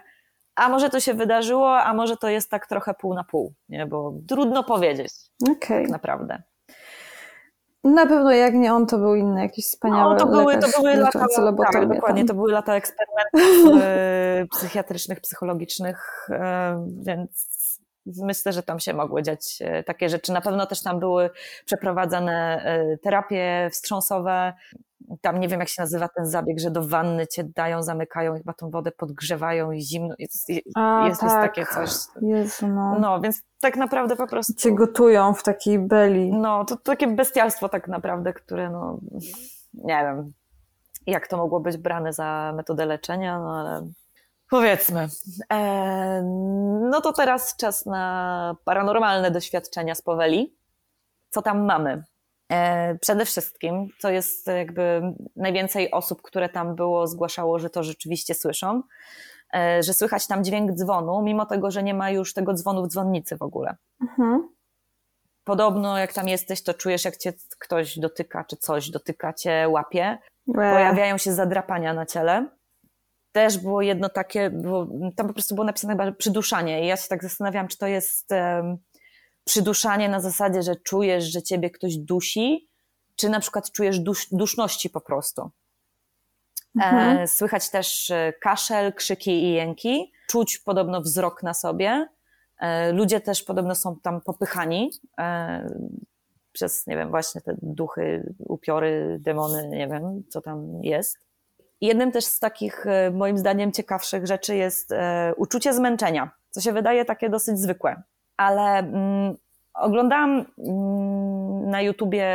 a może to się wydarzyło, a może to jest tak trochę pół na pół, nie? bo trudno powiedzieć okej. tak naprawdę. Na pewno jak nie on, to był inny jakiś wspaniały No, to były, to lekarz były lata, tak, dokładnie, to były lata eksperymentów e, psychiatrycznych, psychologicznych, e, więc myślę, że tam się mogły dziać e, takie rzeczy. Na pewno też tam były przeprowadzane terapie wstrząsowe, tam nie wiem jak się nazywa ten zabieg, że do wanny cię dają, zamykają, chyba tą wodę podgrzewają i zimno, jest, A, jest, jest takie coś. Jezu, no. No, więc tak naprawdę po prostu... Cię gotują w takiej beli. No, to takie bestialstwo tak naprawdę, które no, nie wiem, jak to mogło być brane za metodę leczenia, no ale powiedzmy. E, no to teraz czas na paranormalne doświadczenia z Poweli. Co tam mamy? E, przede wszystkim, to jest jakby najwięcej osób, które tam było, zgłaszało, że to rzeczywiście słyszą, e, że słychać tam dźwięk dzwonu, mimo tego, że nie ma już tego dzwonu w dzwonnicy w ogóle. Mhm. Podobno jak tam jesteś, to czujesz, jak cię ktoś dotyka, czy coś dotyka, cię łapie. Pojawiają się zadrapania na ciele. Też było jedno takie, było, tam po prostu było napisane chyba przyduszanie i ja się tak zastanawiam, czy to jest em, przyduszanie na zasadzie, że czujesz, że ciebie ktoś dusi, czy na przykład czujesz dusz, duszności po prostu. Mhm. E, słychać też e, kaszel, krzyki i jęki. Czuć podobno wzrok na sobie. E, ludzie też podobno są tam popychani przez, nie wiem, właśnie te duchy, upiory, demony, nie wiem, co tam jest. Jednym też z takich, moim zdaniem, ciekawszych rzeczy jest uczucie zmęczenia, co się wydaje takie dosyć zwykłe. Ale mm, oglądałam mm, na YouTubie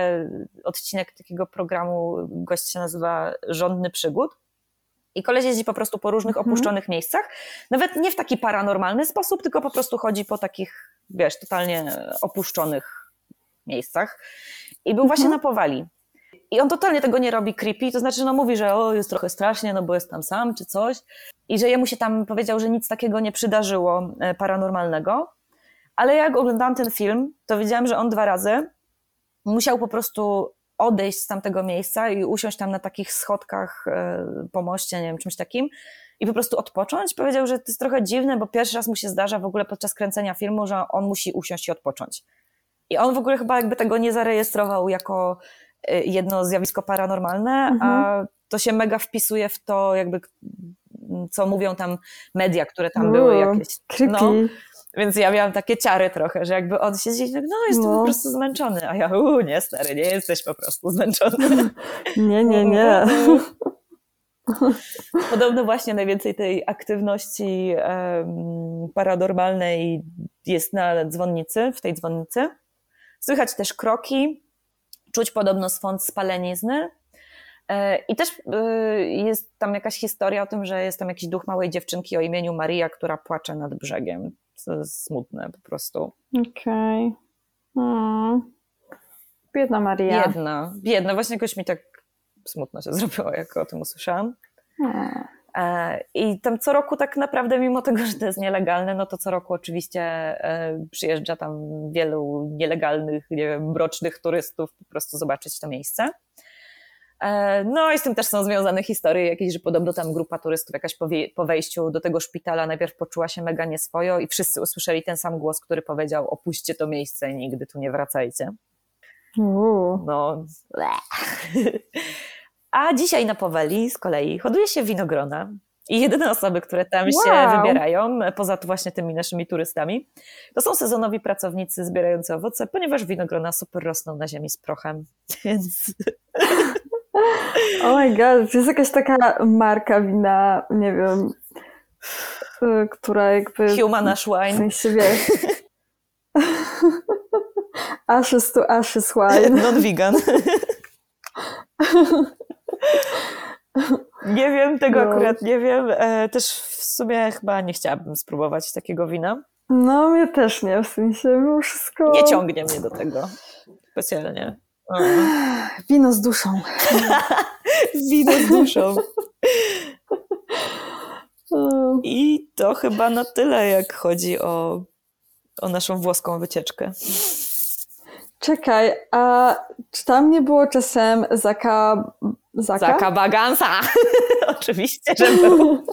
odcinek takiego programu, gość się nazywa Rządny Przygód. I koleś jeździ po prostu po różnych Mhm. opuszczonych miejscach, nawet nie w taki paranormalny sposób, tylko po prostu chodzi po takich, wiesz, totalnie opuszczonych miejscach. I był właśnie na Powali. I on totalnie tego nie robi creepy, to znaczy, no mówi, że o, jest trochę strasznie, no bo jest tam sam, czy coś. I że jemu się tam powiedział, że nic takiego nie przydarzyło e, paranormalnego. Ale jak oglądałam ten film, to wiedziałam, że on dwa razy musiał po prostu odejść z tamtego miejsca i usiąść tam na takich schodkach e, po moście, nie wiem, czymś takim i po prostu odpocząć. Powiedział, że to jest trochę dziwne, bo pierwszy raz mu się zdarza w ogóle podczas kręcenia filmu, że on musi usiąść i odpocząć. I on w ogóle chyba jakby tego nie zarejestrował jako e, jedno zjawisko paranormalne, a to się mega wpisuje w to jakby co mówią tam media, które tam były jakieś. Creepy. No, więc ja miałam takie ciary trochę, że jakby on siedzi, no jestem No. po prostu zmęczony, a ja, u nie stary, nie jesteś po prostu zmęczony. Nie, nie, nie. Podobno właśnie najwięcej tej aktywności em, paranormalnej jest na dzwonnicy, w tej dzwonnicy. Słychać też kroki, czuć podobno swąd spalenizny. E, I też y, jest tam jakaś historia o tym, że jest tam jakiś duch małej dziewczynki o imieniu Maria, która płacze nad brzegiem. Smutne po prostu. Okej. Hmm. Biedna Maria. Biedna, biedna. Właśnie jakoś mi tak smutno się zrobiło, jak o tym usłyszałam. Hmm. E, I tam co roku tak naprawdę, mimo tego, że to jest nielegalne, no to co roku oczywiście e, przyjeżdża tam wielu nielegalnych, nie wiem, mrocznych turystów po prostu zobaczyć to miejsce. E, No i z tym też są związane historie jakieś, że podobno tam grupa turystów jakaś po, wejściu do tego szpitala najpierw poczuła się mega nieswojo i wszyscy usłyszeli ten sam głos, który powiedział opuśćcie to miejsce i nigdy tu nie wracajcie. Uuu. No. A dzisiaj na Poweli z kolei hoduje się winogrona. I jedyne osoby, które tam się Wow. wybierają, poza tu właśnie tymi naszymi turystami, to są sezonowi pracownicy zbierający owoce, ponieważ winogrona super rosną na ziemi z prochem. Więc Oh my god, jest jakaś taka marka wina, nie wiem, y, która jakby... human ash W wine, sensie, wiesz... ashes to ashes wine. non-vegan. Nie wiem, tego No. akurat nie wiem. E, Też w sumie chyba nie chciałabym spróbować takiego wina. No, mnie też nie, w sensie mimo wszystko... Nie ciągnie mnie do tego specjalnie. Wino z duszą. Wino z duszą. I to chyba na tyle, jak chodzi o, o naszą włoską wycieczkę. Czekaj, a czy tam nie było czasem Zaka... Zaka? Zaka Bagansa! Oczywiście, że był.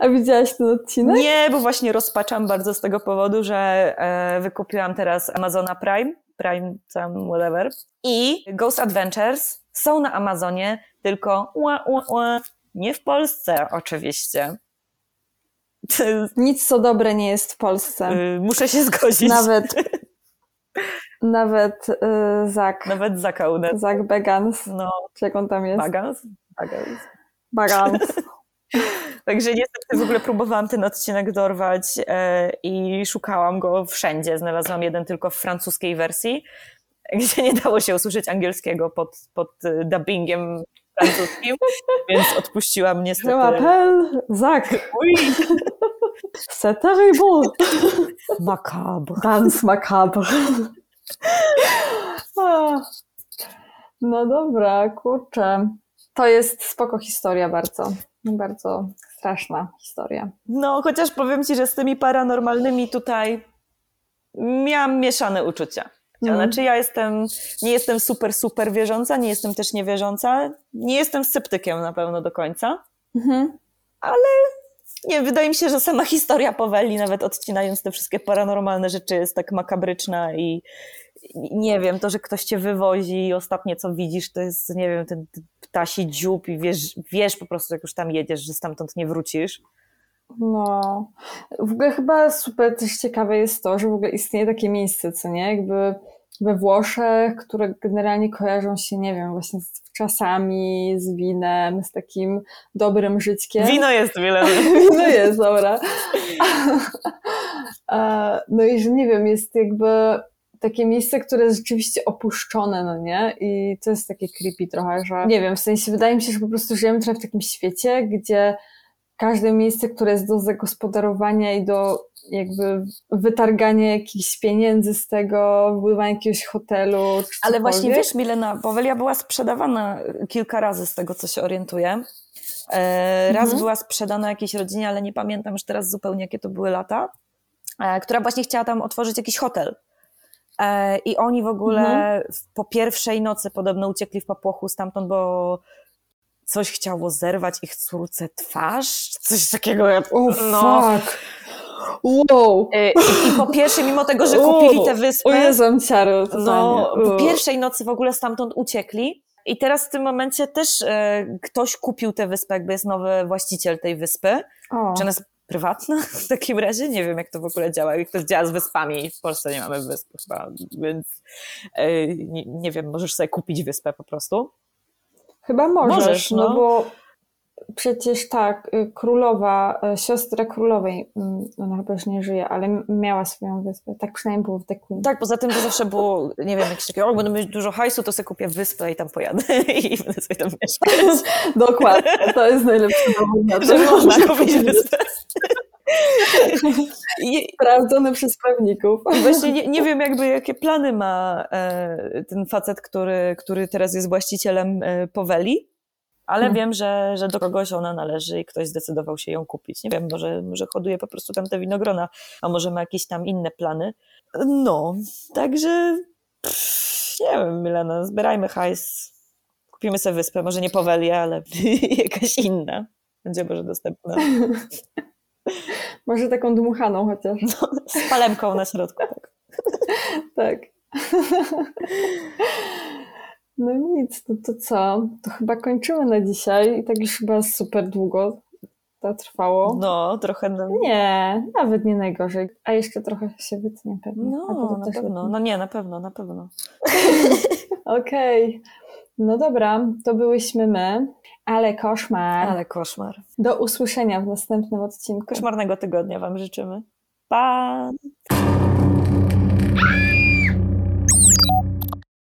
A widziałaś ten odcinek? Nie, bo właśnie rozpaczam bardzo z tego powodu, że e, wykupiłam teraz Amazona Prime, Prime tam whatever. I Ghost Adventures są na Amazonie, tylko ła, ła, ła, nie w Polsce oczywiście. Nic co dobre nie jest w Polsce. Y, Muszę się zgodzić. Nawet, Nawet y, Zak. Nawet zakałnę. Zak Begans. No, Czy jak on tam jest? bagans. Bagans. Bagans. Także niestety w ogóle próbowałam ten odcinek dorwać e, i szukałam go wszędzie. Znalazłam jeden tylko w francuskiej wersji, gdzie nie dało się usłyszeć angielskiego pod, pod e, dubbingiem francuskim, więc odpuściłam niestety. Je m'appelle Zak. C'est terrible. macabre. Dans macabre. A. No dobra, kurczę. To jest spoko historia bardzo. Bardzo straszna historia. No, chociaż powiem Ci, że z tymi paranormalnymi tutaj miałam mieszane uczucia. Mhm. Znaczy ja jestem, nie jestem super, super wierząca, nie jestem też niewierząca, nie jestem sceptykiem na pewno do końca. Mhm. Nie, wydaje mi się, że sama historia Poweli, nawet odcinając te wszystkie paranormalne rzeczy, jest tak makabryczna i nie wiem, to, że ktoś cię wywozi i ostatnie co widzisz, to jest, nie wiem, ten ptasi dziób i wiesz, wiesz po prostu, jak już tam jedziesz, że stamtąd nie wrócisz. No. W ogóle chyba super też ciekawe jest to, że w ogóle istnieje takie miejsce, co nie? Jakby we Włoszech, które generalnie kojarzą się, nie wiem, właśnie z czasami, z winem, z takim dobrym żyćkiem. Wino jest wiele. No jest, dobra. No i że nie wiem, jest jakby takie miejsce, które jest rzeczywiście opuszczone, no nie? I to jest takie creepy trochę, że nie wiem, w sensie wydaje mi się, że po prostu żyjemy trochę w takim świecie, gdzie każde miejsce, które jest do zagospodarowania i do jakby wytargania jakichś pieniędzy z tego, wybudowania jakiegoś hotelu, Ale właśnie wiesz, Milena, Powelia była sprzedawana kilka razy z tego, co się orientuję. E, Raz Mhm. była sprzedana jakiejś rodzinie, ale nie pamiętam już teraz zupełnie, jakie to były lata, e, która właśnie chciała tam otworzyć jakiś hotel. E, I oni w ogóle Mhm. po pierwszej nocy podobno uciekli w popłochu stamtąd, bo coś chciało zerwać ich córce twarz, coś takiego. O no. fuck! Wow! E, I, I po pierwszej, mimo tego, że kupili tę wyspę, O Jezu, mam ciary no, po pierwszej nocy w ogóle stamtąd uciekli. I teraz w tym momencie też e, ktoś kupił tę wyspę, jakby jest nowy właściciel tej wyspy. O. Czy ona jest prywatna w takim razie? Nie wiem, jak to w ogóle działa. Jak to działa z wyspami. W Polsce nie mamy wysp chyba, więc e, nie, nie wiem, możesz sobie kupić wyspę po prostu. Chyba możesz, Możesz, no. no. bo przecież tak, y, królowa, y, siostra królowej, mm, ona chyba już nie żyje, ale miała swoją wyspę. Tak przynajmniej było w The Queen. Tak, poza tym to zawsze było, nie wiem, jakieś takie, o, będę mieć dużo hajsu, to sobie kupię wyspę i tam pojadę i będę sobie tam mieszkać. Dokładnie, to jest najlepszy dowód Że można kupić wyspę. I, Sprawdzony przez prawników. I właśnie nie, nie wiem jakby jakie plany ma e, ten facet, który, który teraz jest właścicielem e, Poweli, ale Hmm. wiem, że, że do kogoś ona należy i ktoś zdecydował się ją kupić. Nie wiem, może, może hoduje po prostu tam te winogrona, a może ma jakieś tam inne plany. No, także pff, nie wiem, Milena, zbierajmy hajs, kupimy sobie wyspę, może nie Poweli, ale jakaś inna. Będzie może dostępna. Może taką dmuchaną chociaż. Z palemką na środku. Tak. Tak. No nic, to, to co? To chyba kończymy na dzisiaj. I tak już chyba super długo to trwało. No, trochę... No, Nie, nawet nie najgorzej. A jeszcze trochę się wytnie pewnie. No, na pewno. wytnie. No nie, na pewno, na pewno. Okej. No dobra, to byłyśmy my, ale koszmar. Ale koszmar. Do usłyszenia w następnym odcinku. Koszmarnego tygodnia Wam życzymy. Pa!